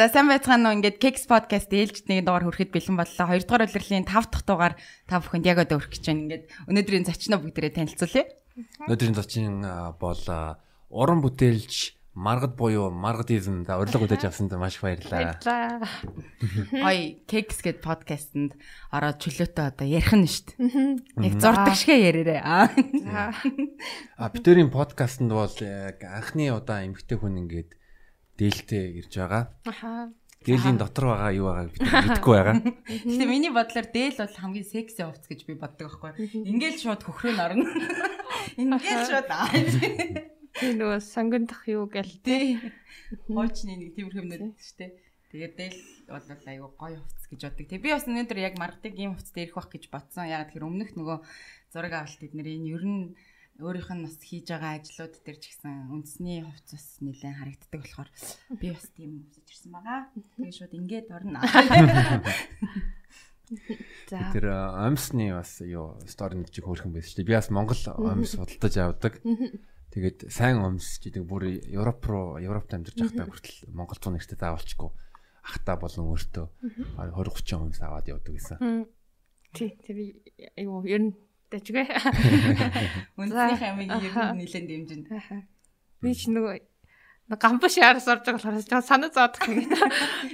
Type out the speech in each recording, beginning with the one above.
За сайн байцгаана уу ингээд Kex podcast ээлжид нэг дугаар хүрэхэд бэлэн боллоо. Хоёрдугаар улирлын 5 дахь дугаар та бүхэнд яг одоо хүрэх гэж байна. Ингээд өнөөдрийн зочноо бүгдээрээ танилцуулъя. Өнөөдрийн зочин бол уран бүтээлч маргад буюу маргадизм за урилга хүлээж авсанд маш их баярлалаа. Баярлалаа. Ой, Kex гэд подкастэнд ороод чөлөөтэй одоо ярих нь шүү дээ. Яг зурдаг шигэ яриарэ. А битэрийн подкастэнд бол яг анхны удаа эмгтэй хүн ингээд дээлтэй ирж байгаа. Аха. Дээлийн дотор байгаа юу байгааг бид мэдэхгүй байгаа. Гэтэ миний бодлоор дээл бол хамгийн секси хувц гэж би боддог байхгүй. Ингээл шууд хөхрөө нь орно. Ингээл шууд аа. Тэр нөгөө сонгондох юу гэл Тэ. Хоочны нэг тиймэрхүү юмнууд шүү дээ. Тэгээд дээл бол айгүй гоё хувц гэж боддог. Тэг би бас өнөөдөр яг маргадаг ийм хувцтай ирэх бах гэж бодсон. Яг тэр өмнөх нөгөө зураг авалт эднэр энэ ер нь өөрийнх нь бас хийж байгаа ажлууд дээр ч гэсэн үндэсний хувц бас нэлээд харагддаг болохоор би бас тийм хүсэж ирсэн байгаа. Тэгээ шууд ингээд орно. За. Тэр омсны бас юу стори нэг чиг хөөрхөн байсан шүү дээ. Би бас Монгол омс судалдаж авдаг. Тэгээд сайн омс гэдэг бүр Европ руу Европт амьдарч байхдаа хүртэл Монгол зүүн нэртэй заавалчгүй ахта болон өөртөө 20 30 омс аваад явдаг гэсэн. Тий, тэр айгу ер нь дэжгээ. Үндэснийх амиг ер нь нэлээд дэмжинэ. Аха. Би ч нөгөө гамбаш яарас орж байгаа болохоор жаа санаа зоодох юм.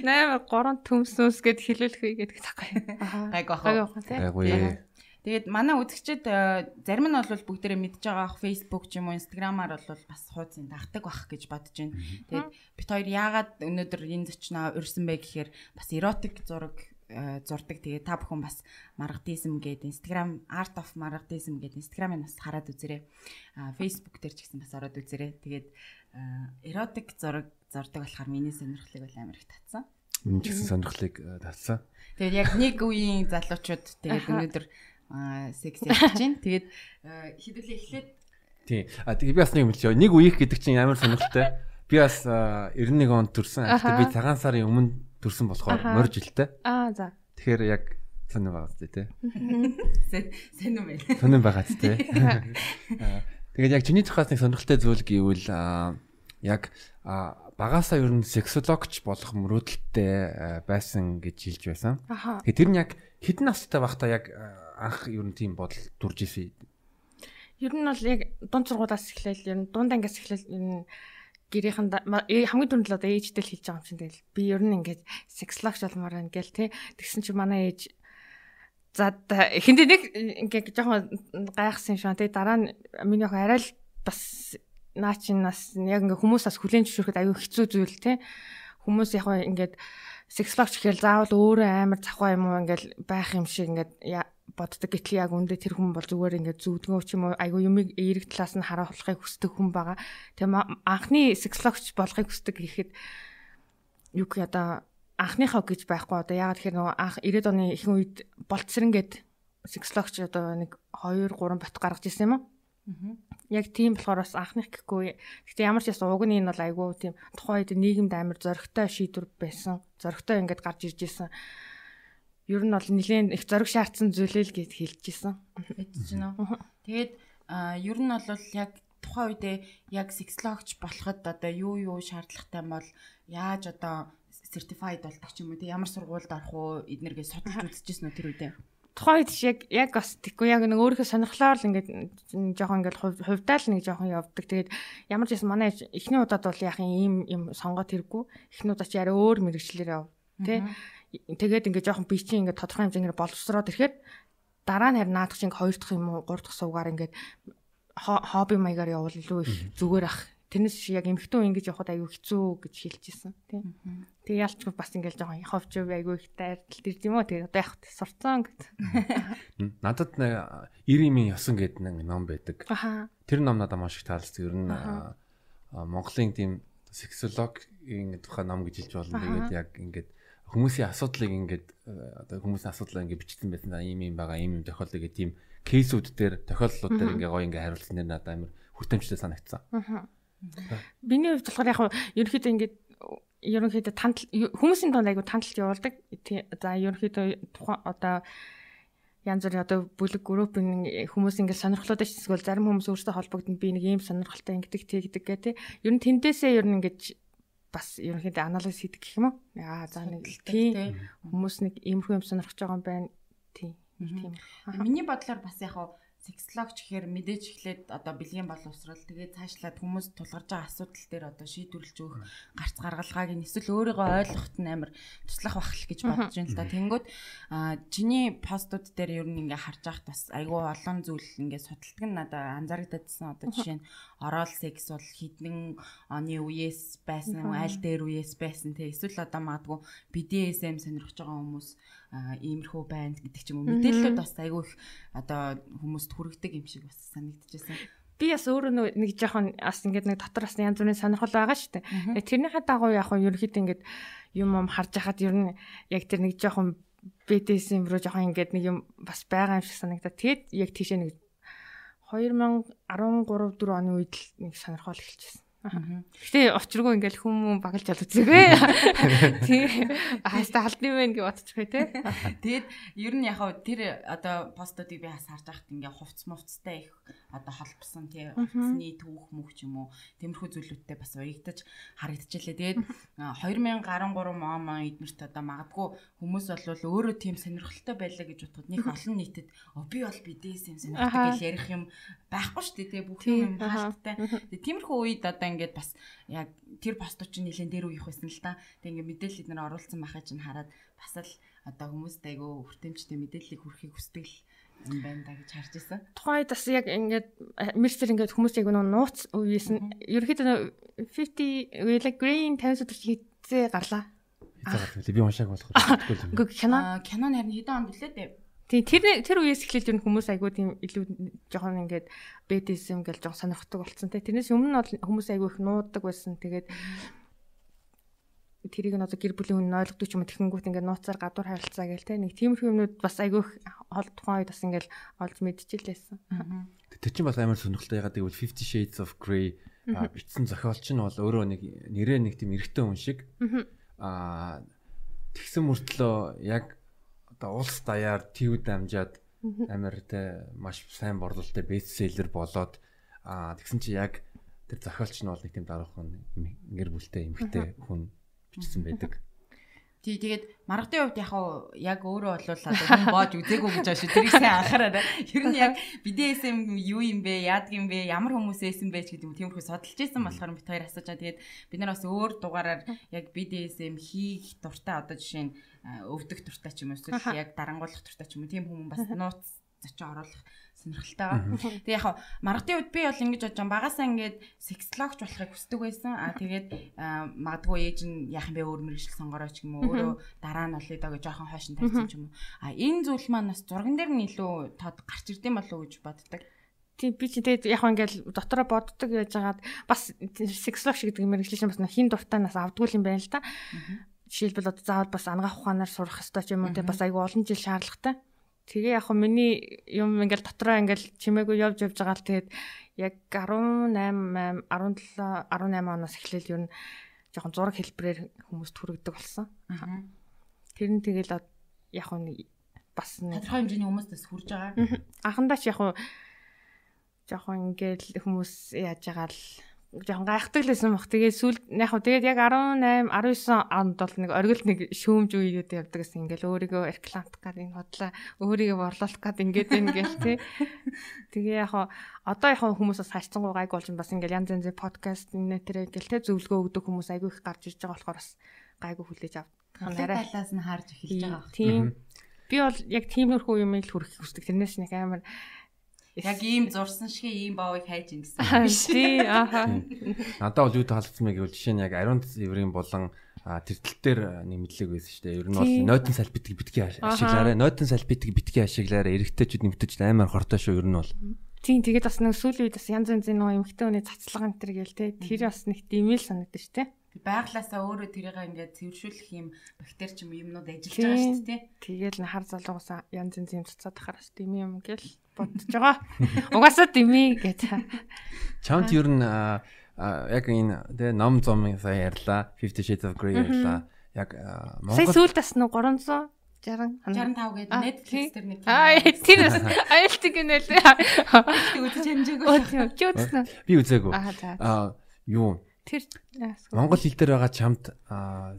8 3 төмснөөс гэд хилүүлэх үе гэдэг тахгүй. Аха. Гайг бах. Гайг бах тий. Айгуу. Тэгээд манай үзэгчид э, зарим нь бол бүгдээрээ мэдж байгаа ах Facebook ч юм уу Instagram-аар бол бас хуудсыг дагдаг бах гэж бодож байна. Тэгээд бит хоёр яагаад өнөөдөр энэ зочноо урьсан бэ гэхээр бас эротик зураг зурдаг. Тэгээд та бүхэн бас маргадизм гэдэг Instagram art of margadism гэдэг Instagram-ыг бас хараад үзээрэй. Facebook дээр ч гэсэн бас ороод үзээрэй. Тэгээд эротик зураг зурдаг болохоор миний сонирхлыг бол амар их татсан. Энэ ч гэсэн сонирхлыг э, татсан. Тэгээд яг нэг үеийн залуучууд тэгээд өнөөдөр секс хийж байна. Тэгээд хідүүлээ эхлээд Тий. А тэгээ би бас нэг юм хэлчихё. Нэг үеих гэдэг чинь амар сонирхолтой. Би бас а, 91 онд төрсэн. Гэхдээ би цагаан сарын өмнө төрсэн болохоор морь жилтэй. Аа за. Тэгэхээр яг сонир байгаа зү тий. сонирм байна. Сонир байгаа зү тий. Тэгээд яг чиний тухаас нэг сонирхолтой зүйл гэвэл яг а, багасаа ер нь сексологч болох мөрөөдөлттэй а, байсан гэж хэлж байсан. Тэгээд тэр нь яг хэдэн настай байхдаа яг анх ер нь тийм бодол төрж исэн. Ер нь бол яг дунд сургуулаас эхлээл ер нь дунд ангиас эхлээл энэ гэрийнхэн ээ, хамгийн түрүүнд л одоо ээжтэй л хэлж байгаа юм чинь тэгэл. Би ер нь ингээд сексологч болмоор байна гэл те тэгсэн чи манай ээж за эхэндээ нэг ингээд жоохон гайхсан юм шиг те дараа нь миний охин арай л бас наа чин нас яг ингээд хүмүүсээс хүлэн зөвшөөрөхөд аюу хэцүү зүйл те хүмүүс яг ингээд сексологч гэхэл заавал өөрөө амар завхаа юм уу ингээд байх юм шиг ингээд боддог гэтэл яг үндэ тэр хүн бол зүгээр ингээд зүудгөө ч юм уу айгу юмыг эерэг талаас нь харуулахыг хүсдэг хүн байгаа. Тэгээ анхны сексологч болохыг хүсдэг гэхэд юу гэх одоо анхныхаа гэж байхгүй одоо яагаад тэгэхээр нөгөө анх 90-ад оны ихэнх үед болцсрэн гээд сексологч одоо нэг 2 3 бот гаргаж ирсэн юм уу? Яг тийм болохоор бас анхных гэхгүй. Гэтэ ямар ч яс уг нь энэ бол айгүй тийм тухайн үед нийгэмд амар зоригтой шийдвэр байсан. Зоригтой ингээд гарч ирж исэн. Ер нь бол нэлээд их зориг шаардсан зүйлээ л гэж. Мэдэж байна уу? Тэгээд ер нь бол яг тухайн үедээ яг сексологч болоход одоо юу юу шаардлагатай юм бол яаж одоо certified болдог ч юм уу те ямар сургуульд орох уу эднэргээ судалж үзчихсэн үү тэр үедээ? Тухайн үед яг яг бас тэггүй яг нэг өөрийнхөө сонирхлоор л ингээд жоохон ингээд хув- хувьдаа л нэг жоохон явдаг. Тэгээд ямар ч байсан манай эхний удаад бол яах юм юм сонгоод хэрэггүй. Эхний удаа чи арай өөр мэрэгчлэр яв. Тэ? Тэгээд ингээд жоохон би чинь ингээд тодорхой хэмжээгээр боловсроод ирэхэд дараа нь харин наадах чинь хоёр дахь юм уу гурав дахь суугаар ингээд хо- хобби маягаар явуул илүү их зүгээр ах. Тэрнээс яг эмхтэн ингэж явахад аюу хэцүү гэж хэлчихсэн тий. Тэгээ ялч бас ингээл жоохон ховч аюу их дайрталт ирд юм уу тэгээ одоо яг сурцсан гэд. Надад нэг 90-ийн ёсон гэдэг нэг ном байдаг. Тэр ном надад маш их таалагдсан. Ер нь Монголын тийм сексологийн тухай ном гэж хэлж болно. Тэгээд яг ингээд хүмүүсийн асуудлыг ингээд э, одоо хүмүүсийн асуудлаа ингээд бичсэн байсан. Да, ийм юм байгаа, ийм юм тохиолдол гэх тийм кейсүүд дээр, тохиолдлууд дээр ингээд гоё ингээд хариулсан дээр надад амар хүртээмжтэй санагдсан. Аха. Биний хувьд болохоор яг ерөнхийдөө ингээд ерөнхийдөө тантал хүмүүсийн донд айгу танталт явуулдаг. За ерөнхийдөө тухайн одоо янз бүрийн одоо бүлэг группийн хүмүүс ингээд сонирхлуудаа эсвэл зарим хүмүүс өөрсдөө холбогдсон би нэг ийм сонирхолтой ингэдэг тий гэдэг гэ тий. Ер нь тэндээсээ ер нь ингээд бас ерөнхийдөө анализ хийдэг гэх юм уу? Аа за нэг тийм хүмүүс нэг иймэрхүү юм сонирхож байгаа юм байна. Тийм. Тийм. Миний бодлоор бас яг хаа сексологч гэхээр мэдээж эхлээд одоо бэлгийн боловсрал тэгээд цаашлаад хүмүүс тулгарч байгаа асуудал дээр одоо шийдвэрлэж өгөх гарц гаргалгааг нь эсвэл өөрийгөө ойлгоход нь амар туслах бах л гэж бодож байна л да. Тэнгүүд чиний постууд дээр ер нь ингээ харж байхад бас айгүй олон зүйл ингээ судалдаг нь надад анзаарэгдэжсэн одоо жишээ нь орол секс бол хідэн оны үеэс байсан аль дээр үеэс байсан те. Эсвэл одоо магадгүй BDSM сонирхож байгаа хүмүүс иймэрхүү байна гэдэг ч юм уу. Мэдээлэлүүд бас айгүй их одоо хүмүүст хүрэгдэг юм шиг бас санагдчихсэн. Би бас өөрөө нэг жоохон бас ингээд нэг дотор бас янз бүрийн сонирхол байгаа шүү дээ. Тэгээ тэрнийхээ дагуу яг нь ерөөхдөө ингээд юм юм харж хахад ер нь яг тэр нэг жоохон BDSM руу жоохон ингээд нэг юм бас байгаа юм шиг санагдаад. Тэгээд яг тийшээ нэг 2013 4 оны үед л нэг сонирхол эхэлчихсэн. Гэтэ очиргүй ингээл хүмүүс багалж ал үзээгүй. Тий. Хааста халдны вэ гэж бодчихгүй те. Тэгээд ер нь яг тэр одоо постуудыг би бас харж байхад ингээ хувц мувцтай их одоо холбосон тий хувцсны түүх мөх ч юм уу тиймэрхүү зүйлүүдтэй бас уягдаж харагдчихлээ. Тэгээд 2013 он эднэрт одоо магадгүй хүмүүс бол өөрөө тийм сонирхолтой байлаа гэж бодоход нэг олон нийтэд би бол бидээс юм сонирхдаг гэж ярих юм байхгүй шүү дээ тий бүх юм хаалттай. Тиймэрхүү үед одоо ингээд бас яг тэр постууд чинь нэлээд дээр үеих байсан л да. Тэг ингээд мэдээлэл эднэр оруулсан байхаа чинь хараад бас л одоо хүмүүст айгүй хүртээмжтэй мэдээллийг хүрхийг хүсдэг л юм байна да гэж харж байсан. Тухайд бас яг ингээд мерсер ингээд хүмүүс яг нууц үеэс нь ерөөхдөө 50 like green 50 өдөр хийцээ гарлаа. Хийцээ гарлаа. Би уншааг болох. Үгүй кино. Кино харин хэдэн онд үлээ дээ. Тийм тэр тэр үеэс эхлээд ер нь хүмүүс айгүй тийм илүү жоохон ингээд BDSM гэж жоохон сонирхдаг болсон те. Тэрнээс өмнө нь бол хүмүүс айгүй их нуудаг байсан. Тэгээд тэрийг нь одоо гэр бүлийн хүн ойлгодог ч юм тэгэнгүүт ингээд нууцаар гадуур харилцаа гээл те. Нэг тиймэрхүү юмнууд бас айгүй их хол тухайн үед бас ингээд олж мэдчихлээсэн. Тэр чинь бас амар сонирхолтой ягаад гэвэл 50 Shades of Grey бичсэн зохиолч нь бол өөрөө нэг нэрээ нэг тийм эрэгтэй хүн шиг аа тэгсэн мөртлөө яг одоо улс даяар TÜ дамжаад амар те маш сайн борлуулалттай бестселлер болоод тэгсэн чи яг тэр зохиолч нь бол нэг тийм дараахан гэр бүлтэй эмэгтэй хүн бичсэн байдаг. Тий тэгээд маргадын хувьд яг яг өөрөө бол одоо хүн боож үзээгүй гэж байна шүү. Тэрийг сайн анхаараа. Ер нь яг BDSM юу юм бэ? Яадаг юм бэ? Ямар хүмүүс эсэн бэ гэдэг юм тиймэрхүү судалж ирсэн болохоор бид хоёр асууж байгаа. Тэгээд бид нар бас өөр дугаараар яг BDSM хийх дуртай одоо жишээ нь өвдөх дуртай ч юм уу эсвэл яг дарангуулах дуртай ч юм уу тийм хүмүүс бас нууц зочин оруулах сонирхолтой байгаа. Тэгээ яг маргадын үед би бол ингэж бодож байгаа багасаа ингээд сексологч болохыг хүсдэг байсан. Аа тэгээд магадгүй ээж нь яах юм бэ өөр мэрэгжил сонгороо ч юм уу өөрөө дараа нь олъё даа гэж жоохон хойш нь тавьсан ч юм уу. Аа энэ зүйл маань бас зурган дээр нь илүү тод гарч ирдэм болов уу гэж боддог. Тийм би чи тэгээд яг ингээл дотроо боддог гэж хагаад бас сексологч гэдэг мэрэгжлийн бас хин дуртаанаас авдгүй юм байна л та. Жишээлбэл одоо заавал бас ангаах ухаанаар сурах хэрэгтэй ч юм уу те бас айгүй олон жил шаардлагатай. Тэгээ яг хөө миний юм ингээл дотроо ингээл чимээгүй явж явж байгаа л тэгээд яг 18 17 18 оноос эхлээл ер нь жоохон зураг хэлбэрээр хүмүүст хүрэгдэг болсон. Тэр нь тэгэл яг хөө бас тодорхой хэмжээний хүмүүстээс хүрж байгаа. Анхандаа ч яг хөө жоохон ингээл хүмүүс яаж байгаа л жоохон гайхдаг лсэн баг. Тэгээ сүүл яг хөө тэгээд яг 18 19 онд бол нэг оргил нэг шүүмж үеүүд явдаг гэсэн ингээл өөрийгөө рекламт гад энэ бодлоо өөрийгөө борлуулах гад ингээд байна гээл тий. Тэгээ яг хөө одоо яг хүмүүсээс хайцсангуу гайг болж бас ингээл янз янзын подкаст энэ тэр ингээл тий зөвлөгөө өгдөг хүмүүс айгүй их гарч ирж байгаа болохоор бас гайгүй хүлээж авдаг. Нарай талаас нь харж эхэлж байгаа. Тийм. Би бол яг тиймэрхүү юм ил хүрэх хүсдэг. Тэрнээс нэг амар Яг ийм зурсан шиг ийм баавыг хайж ин гэсэн. Тий, ааха. Надад бол юу таалагдсан бэ гэвэл жишээ нь яг Ариун цэврийн болон тэртэл дээр нэг мэдлэг байсан шүү дээ. Ер нь бол нойтон салбитыг битгий ашиглаарай. Нойтон салбитыг битгий ашиглаарай. Эрэгтэйчүүд нэмтэйчүүд амар хортой шүү ер нь бол. Тийм тэгээд бас нэг сүүлийн үед бас янз янзын нөгөө эмхтэй хүний цацлага энэ төр гээл те. Тэр бас нэг димэл санагдаж шүү дээ байглаасаа өөрөө тэрийг ингээд цэвэршүүлэх юм бактери ч юм юмнууд ажиллаж байгаа шүү дээ. Тэгэл хар залуугасаа янз янз юм цацаад тахараас дими юм гэл бодож байгаа. Угаасаа дими гэж. Чамд ер нь яг энэ тэ ном зам сая ярьлаа. 50 Shades of Grey ярьлаа. Яг Монгол Сая сүүлд бас 300 60 65 гэдэг Netflix дээр нэг Аа тэр айлтг гинэ л. Үзэж хэмжээгүй. Чи үзсэн. Би үзээгүй. Аа юу Тэр Монгол хэл дээр байгаа чамд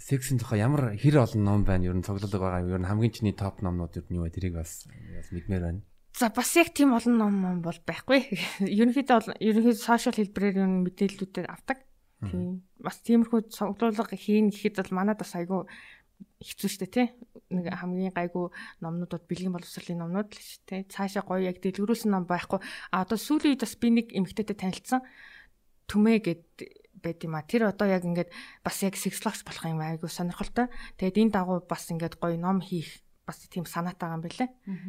сексийн тухай ямар хэр олон ном байна? Ер нь цуглуулга байгаа. Ер нь хамгийн чиний топ номнууд ер нь юу вэ? Тэрийг бас бас мэдмээр байна. За бас яг тийм олон ном ном бол байхгүй. Ерөнхийдөө ерөнхийдөө сошиал хэлбэрээр юм мэдээллүүдэд авдаг. Тийм. Бас тиймэрхүү цуглуулга хийн гэхэд бол манад бас айгүй хэцүү шттэ тий. Нэг хамгийн гайгүй номнуудад бэлгийн боловсролын номнууд л шттэ. Цаашаа гоё яг дэлгэрүүлсэн ном байхгүй. А одоо сүүлийн үед бас би нэг эмэгтэйтэй танилцсан. Түмээ гэд байд юм а. Тэр одоо яг ингээд бас яг сексологч болох юм айгу сонирхолтой. Тэгээд энэ дагуу бас ингээд гоё ном хийх бас тийм санаатай байгаа юм билэ.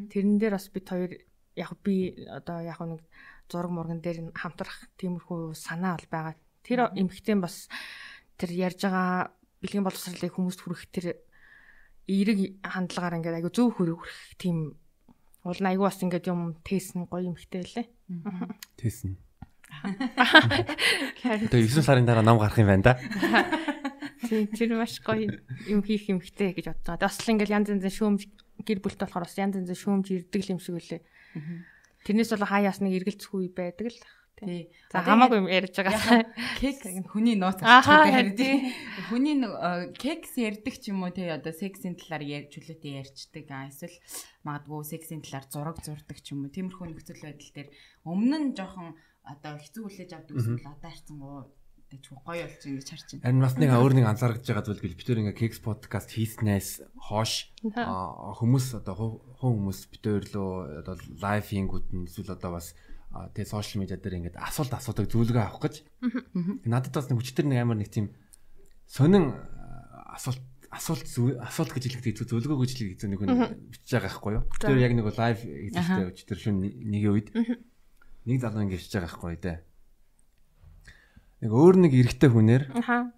Тэрэн дээр бас бид хоёр яг би одоо яг нэг зураг мурган дээр хамтрах тиймэрхүү санаа бол байгаа. Тэр эмхтэн бас тэр ярьж байгаа бэлгийн боловсролыг хүмүүст хүргэх тэр эерэг хандлагаар ингээд айгу зөв хүрэх тийм уул айгу бас ингээд юм тестн гоё эмхтэй лээ. Тестн. Тэгээ 9 сарын дараа ном гарах юм байна да. Тийм тэр маш гоё юм хийх юмхтэй гэж бодож байгаа. Бас л ингээл янз янзын шүүмж гэр бүлтэй болохоор бас янз янзын шүүмж ирдэг юм шиг үлээ. Тэрнээс бол хаяас нэг эргэлзэх үе байдаг л. Тий. За хамаагүй юм ярьж байгаа. Кекс хүний нууц авчихдаг харин тий. Хүний кекс ярьдаг ч юм уу тий одоо сексийн талаар ярьж хүлээтэй ярьцдаг. А эсвэл магадгүй сексийн талаар зураг зурдаг ч юм уу. Тиймэрхүү нөхцөл байдал дээр өмнө нь жоохон одоо хэцүү хүлээж авдаг гэсэн л одоо харцсан гоо тэгж гоё болж ингэж харж байна. Харин бас нэг өөр нэг анзаарч байгаа зүйл бил битэр ингээ кекс подкаст хийснээс хоош хүмүүс одоо хуу хүмүүс битэр лөө одоо лайв хийнгүүд нь эсвэл одоо бас тэгээ сошиал медиа дээр ингээд асуулт асуудаг зүйлгээ авах гэж. Надад бас нэг хүчтэр нэг амар нэг тийм сонин асуулт асуулт асуулт гэж хэлэхдээ зөвлөгөө гэж хэлэхдээ нэг хүн бичиж байгаа байхгүй юу. Тэр яг нэг лайв хийжтэй өчтөр шүн нэг үед нэг залуу ингэ шиж байгаа байхгүй дээ. Нэг өөр нэг эрэгтэй хүнээр аха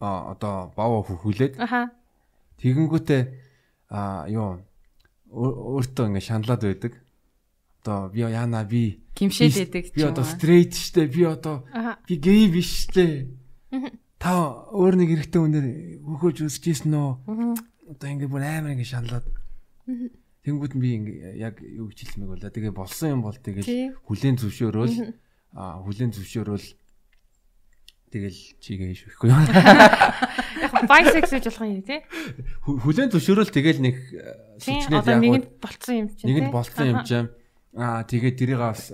а одоо бав хөхүүлээд тэгэнгүүтээ а юу өөртөө ингэ шаналаад байдаг. Одоо би яана би гимшээд байдаг би одоо стрейт штэ би одоо би гей биш штэ. Та өөр нэг эрэгтэй хүнээр хөхөөж үсэж ийсэн нөө. Одоо ингэ бүр амар ингэ шаналаад. Тэнгүүд нь би яг юу гэж хэлмэг болоо. Тэгээ болсон юм бол тэгэл хүлэн зөвшөөрөөл а хүлэн зөвшөөрөөл тэгэл чигээ швэхгүй юу. Яг bisexual болох юм тий. Хүлэн зөвшөөрөөл тэгэл нэг сүчнээд яг нэгэнд болцсон юм чинь. Нэгэнд болцсон юм чинь. Аа тэгээд тэрийг бас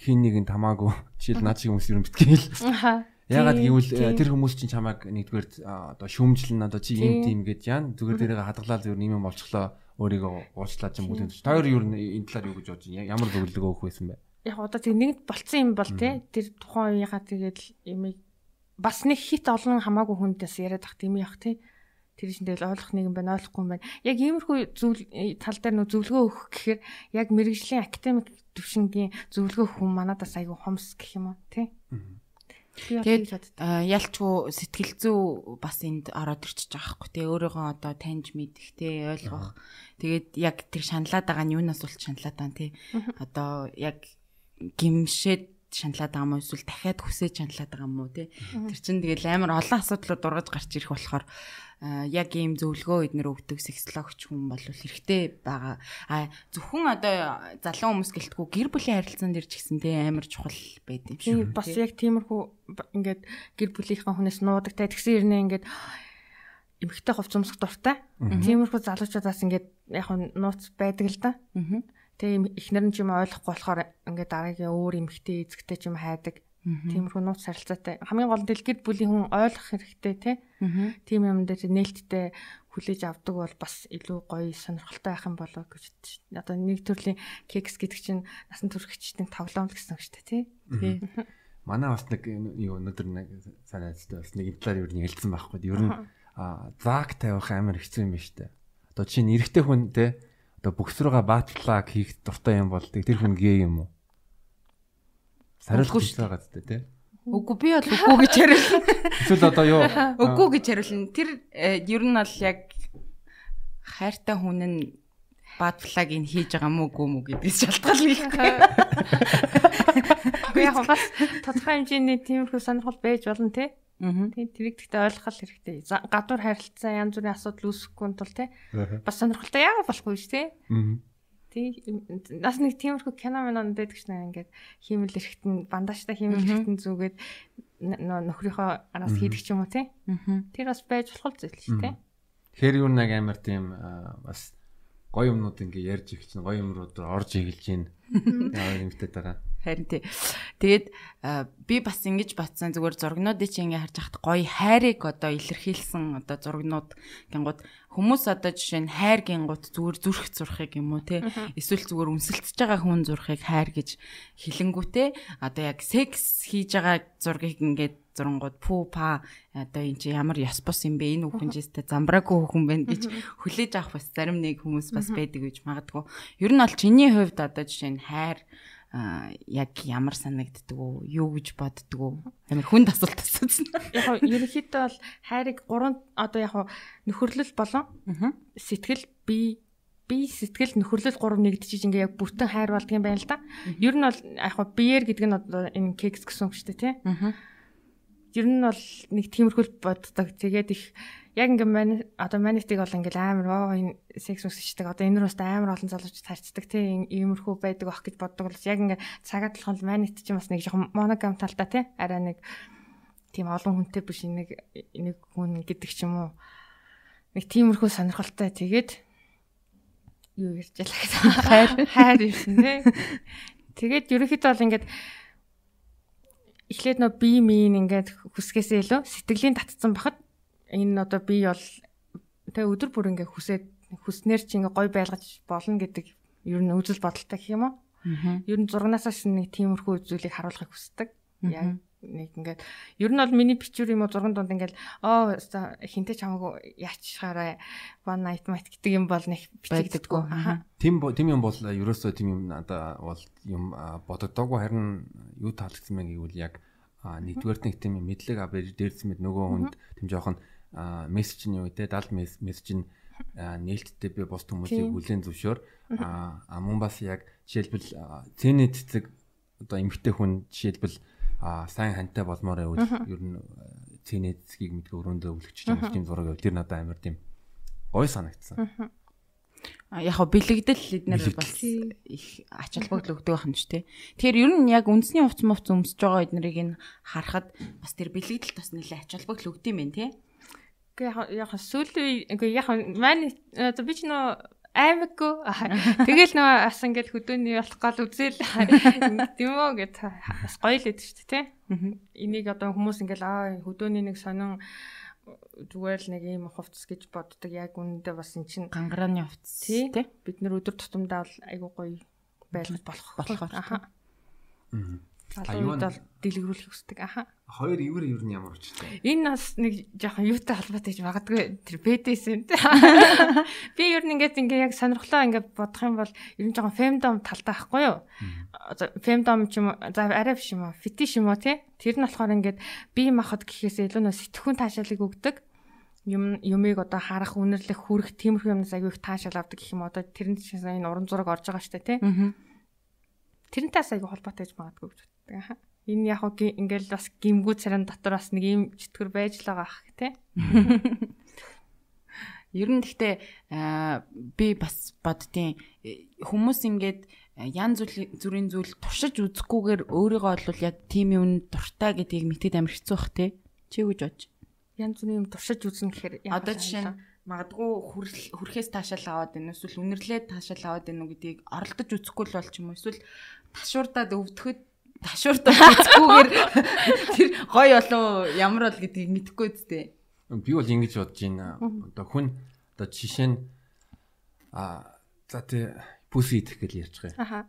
хин нэг нь тамаагүй жишээл наад шиг хүмүүс юм битгээл. Ягаад гэвэл тэр хүмүүс чинь чамайг нэгдүгээр одоо шүүмжлэн одоо чи ийм тийм гэж яан зүгээр тэрийг хадгалаад зүгээр юм болчихлоо өөрийгөө уучлаад юм бүлээн. Та хоёр юу энэ талаар юу гэж бодож байна? Ямар зөвлөгөө өгөх байсан бэ? Яг одоо тэг нэгд болцсон юм бол тий тэр тухайн үеийнхаа тэгээд ямиг бас нэг хит олон хамаагүй хүндээс яриад ах тийм яах тий тэр чинь тэгэл ойлгох нэг юм байна ойлгохгүй юм байна. Яг иймэрхүү зүйл тал дээр нөө зөвлөгөө өгөх гэхээр яг мэрэгжлийн академик төвшингийн зөвлөгөө хүн манадаас айгүй хомс гэх юм уу тий. Тэгээд ялчгүй сэтгэл зүй бас энд ороод ирчихэж байгаа хгүй. Тий өөрийгөө одоо таньж мэдэх тий ойлгох. Тэгээд яг тэр шаналаад байгаа нь юунаас бол шаналаад байгаа тий одоо яг гимшээд шаналаад байгаа уу эсвэл дахиад хүсэж шаналаад байгаа юм уу тий тэр чинь тэгэл амар олон асуудлууд ургаж гарч ирэх болохоор яг ийм зөвлөгөө эднэр өгдөг сексологч хүн бол хэрэгтэй байгаа. А зөвхөн одоо залуу хүмүүс гэлтгүү гэр бүлийн харилцаан дээр ч гэсэн тэ амар чухал байд юм шүү. Бас яг тиймэрхүү ингээд гэр бүлийнхаа хүнээс нуудагтай тэгсэн ирнэ ингээд эмхтэй хувц өмсөх дуртай. Тиймэрхүү залуучуудаас ингээд яг нууц байдаг л да. Тэгээ эхнэр нь ч юм ойлгохгүй болохоор ингээд дараагийн өөр эмхтэй эзэгтэй ч юм хайдаг. Тиймэрхүү нууц харилцаатай. Хамгийн гол нь дэлгэр бүлийн хүн ойлгох хэрэгтэй тий. Тийм юм дээр нээлттэй хүлээж авдаг бол бас илүү гоё сонирхолтой байх юм болоо гэж одоо нэг төрлийн кекс гэдэг чинь насан туршигчдын тоглоом гэсэн үг шүү дээ тий. Тий. Манай бас нэг юу өнөөдөр нэг санаачтай бас нэг талаар юу нэг хэлсэн байхгүй. Ер нь заак тавих амар хэцүү юм байна шүү дээ. Одоо чинь эрэгтэй хүн те одоо бөксрөөгөө баатлаг хийх дуртай юм бол тэр хүн гей юм уу? Сариулгүй шүү байгаа зү тий. Үгүй би бол үгүй гэж хариулна. Эсвэл одоо юу? Үгүй гэж хариулна. Тэр э, ер нь бол яг хайртай хүн нь бад флагийг хийж байгаа мүү үгүй мүү гэдгээс шалтгаална гэхгүй. Яг бас тодорхой хэмжээний тиймэрхүү сонирхол байж болно тий. Аа. Тийм тэрийг гэхдээ ойлгох хэрэгтэй. Гадуур харилцаа янз бүрийн асуудал үүсэхгүй тул тий. Бас сонирхолтой яагаад болохгүй тий. Аа Тий. Нас нэг тиймэрхүү кино минонд байдаг шнэ ингээд хиймэл эрэхтэн бандажтай хиймэл эрэхтэн зүгээд нөхрийнхөө араас хийдэг ч юм уу тий. Тэр бас байж болох зүйл шүү дээ. Тэгэхээр юу нэг амар тийм бас гоё юмнууд ингээ ярьж эхэлж чинь гоё юмрууд орж эхэлж чинь яа юмтай байгаа. Харин тий. Тэгээд би бас ингэж батсан зүгээр зургнуудыг чи ингээ харж хахад гоё хайрыг одоо илэрхийлсэн одоо зургнууд гингууд хүмүүс одоо жишээ нь хайр гингууд зүгээр зүрх зурхыг юм уу те эсвэл зүгээр үнсэлтэж байгаа хүн зурхыг хайр гэж хилэнгүүтээ одоо яг секс хийж байгаа зургийг ингээд зурангууд пүү па одоо энэ чи ямар яс бус юм бэ? Энэ хүн жистэй замбраагүй хүн байна гэж хүлээж авах бас зарим нэг хүмүүс бас байдаг гэж магадгүй. Ер нь бол чиний хувьд одоо жишээ нь хайр яг ямар санагддаг уу юу гэж боддөг уу амар хүн асуулт асуусан. Яг нь ерөнхийдөө бол хайрыг гурван одоо яг нөхөрлөл болон сэтгэл бие би сэтгэл нөхөрлөл гурав нэгдчихэж ингээ яг бүтэн хайр болдго юм байна л да. Ер нь бол яг хоо биеэр гэдэг нь одоо энэ кекс гэсэн үг шүү дээ тий. Ер нь бол нэг тиймэрхүүл боддог. Тэгээд их яг ингээ мань одоо манитыг бол ингээл амар оо энэ секс үсчдэг одоо энэ рүүст амар олон залууч тарцдаг тий иймэрхүү байдаг бах гэж боддог бол яг ингээ цагаат толхон манит ч бас нэг жоохон моногам талтай тий арай нэг тийм олон хүнтэй биш нэг нэг хүн гэдэг ч юм уу. Нэг тиймэрхүү сонирхолтой. Тэгээд юу ярьж ялаа хайр. Хайр ирсэн тий. Тэгээд ерөнхийдөө бол ингээд эхлээд нөө бие мийн ингээд хүсгээсээ илүү сэтгэлийн татцсан бахад энэ одоо би бол тэг өдөр бүр ингээ хүсээд хүснээр чи ингээ гой байлгаж болно гэдэг ер нь үзэл бодолтой гэх юм уу. Ер нь зургнасаас нэг тиймэрхүү зүйлийг харуулахыг хүсдэг. Яг нэг ингээд ер нь бол миний бичвэр юм уу зурган донд ингээд оо хинтээ ч хамаагүй яачхаараа one night might гэдэг юм бол нэг бичигддэггүй. Тим тим юм бол ерөөсөө тим юм надаа бол юм бодогдоогүй харин юу таалагдсан мэн гэвэл яг нэгдүгээр нэг тийм мэдлэг авъя дээрсэн мэд нөгөө хүнд тийм жоохон мессежний үедээ 70 мессеж нь нээлттэй би бус хүмүүсийг хүлээн зөвшөөр а мөн бас яг жишээлбэл цэний цэцэг одоо эмгтэй хүн жишээлбэл сайн хантай болмоор байвал ер нь цэний цэцгийг мэдгээ өрөөндөө өвлөгч юм тийм зураг байв. Тэр надад амар тийм гой санагдсан. Яг бэлэгдэл эднэр бас их ач холбогдол өгдөг байх юм ч тий. Тэгэхээр ер нь яг үндэсний хувц мовц өмсөж байгаа эднэрийг нь харахад бас тэр бэлэгдэл бас нэлээ ач холбогдол өгд юм байна тий. Яг сүүлийн үгүй яг маань одоо би ч нөө аймаггүй тэгэл нөө бас ингээд хөдөөний болох гол үзэл тийм үү гэд бас гоё л өгдөө шүү дээ тий. Энийг одоо хүмүүс ингээд аа хөдөөний нэг сонин зүгээр л нэг ийм хувцас гэж боддог яг үнэндээ бас эн чинь гангарааны хувцас тий. Бид нэр өдөр тутамдаа бол айгуу гоё байлгаж болох болох. Аха. Аа. Залуучууд бол дэлгэрүүлэх хүсдэг. Аха. Хоёр ивэр ер нь ямар учиртай? Энэ бас нэг жоохон юутай холбоотой гэж магадгүй тэр бэдэс юм. Би ер нь ингээд ингээ яг сонирхлоо ингээ бодох юм бол ер нь жоохон фемдом талтай байхгүй юу? Фемдом ч юм уу за арай биш юм уу? Фетиш юм уу тий? Тэр нь болохоор ингээд бие махбод гэхээс илүү нөө сэтгхүүн таашаалыг өгдөг юм юмыг одоо харах үнэрлэх хүрэх тиймэрхүү юмнаас аягүй их таашаал авдаг гэх юм одоо тэрэн чинь энэ уран зураг орж байгаа штэ тий. Тэрнээс аягүй холбоотой гэж магадгүй гэж боддог аха. Энэ яг хөө ингээл бас гимгүү царин дотор бас нэг юм чөтгөр байж л байгаа ах тий. Ер нь гэхдээ би бас боддیں۔ Хүмүүс ингээд ян зүрийн зүйл туршиж үзэхгүйгээр өөрийгөө бол яг тийм юм дуртай гэдгийг мэдээд амар хэцүү бах тий. Чи юу гэж бодож? Ян зүрийн юм туршиж үзнэ гэхээр одоо жишээ нь магадгүй хүрхээс таашаал аваад байна эсвэл үнэрлээд таашаал аваад байна гэдгийг оролдож үзэхгүй л бол ч юм уу эсвэл ташуурдаад өвдөхөд ташуурдаад үзэхгүйгээр тэр гой болов ямар бол гэдгийг мэдэхгүй үстэй. Би бол ингэж бодож байна. Одоо хүн одоо жишээ нь а за тий бүс идэх гэж ярьж байгаа.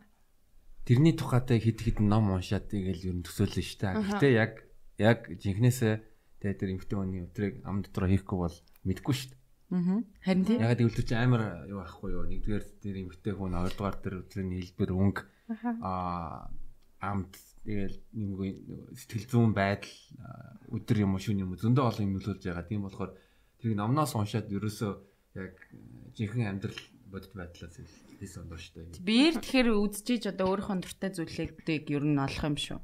Тэрний тухайтай хэд хэд ном уншаад тэгэл ер нь төсөөлнө шүү дээ. Гэхдээ яг яг жинхнээсээ тэгээ тэр эмхтэй хүний өдрийг ам дотор хийхгүй бол мэдэхгүй дээ. Аа. Харин тийм. Ягаад гэвэл чи амар юу ахгүй юу? Нэгдүгээр тэр эмгтэй хүн, хоёрдугаар тэр өдрийн хэлбэр өнгө аа амт тэгэл нэмгүй сэтгэл зүүн байдал өдөр юм уу шөнө юм уу зөндөө олон юм нөлөөлж байгаа. Тийм болохоор тэрийг номноос уншаад ерөөсөө яг жинхэнэ амьдрал бодит байдлаас хэлсэн ондоо шүү дээ. Биер тэгэхээр үдчихэж одоо өөрийнхөө дуртай зүйлүүдийг ер нь олох юм шүү.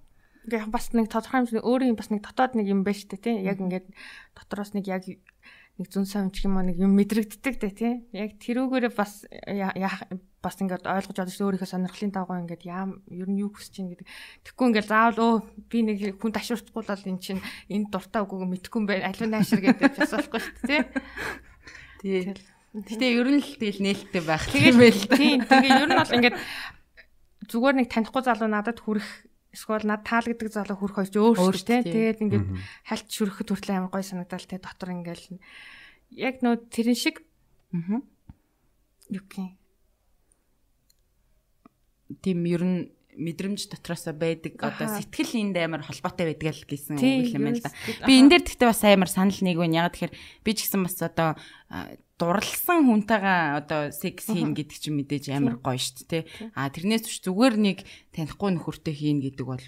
Ингээ бас нэг тодорхой хэмжээний өөрийн бас нэг дотоод нэг юм байна шүү дээ тий. Яг ингээд дотроос нэг яг нэг зүүн сав ч юм уу нэг юм мэдрэгддэг дээ тий. Яг тэрүүгээрээ бас бас ингээд ойлгож олж өөрийнхөө сонирхлын дагуу ингээд яам ер нь юу хүсэж чинь гэдэг. Тэгэхгүй ингээд заавал өө би нэг хүн ташуурахгүй л эн чинь энд дуртай үгүй мэдхгүй юм байна. Аливаа наашир гэдэг бас болохгүй шүү дээ тий. Тий. Гэтэ ер нь л тэгэл нээлттэй байх да. Тийм. Тэгээ ер нь бол ингээд зүгээр нэг танихгүй залуу надад хүрэх эсвэл над таалагддаг залуу хүрэх хоёр ч өөр шүү дээ. Тэгээд ингээд хальт шүрэхэд хүртэл амар гой санагдал те. Дотор ингээд яг нөө тэрэн шиг аа юу гэх тийм ер нь мэдрэмж дотроосоо байдаг. Одоо сэтгэл энд амар холбоотой байдаг л гэсэн үг юм байна л да. Би энэ дээр гэхдээ бас амар санал нэг байна. Яг тэгэхээр би ч гэсэн бас одоо дурлсан хүнтэйгээ одоо секс хийн гэдэг чинь мэдээж амар гоё шүү дээ. А тэрнээс биш зүгээр нэг танихгүй нөхөртэй хийн гэдэг бол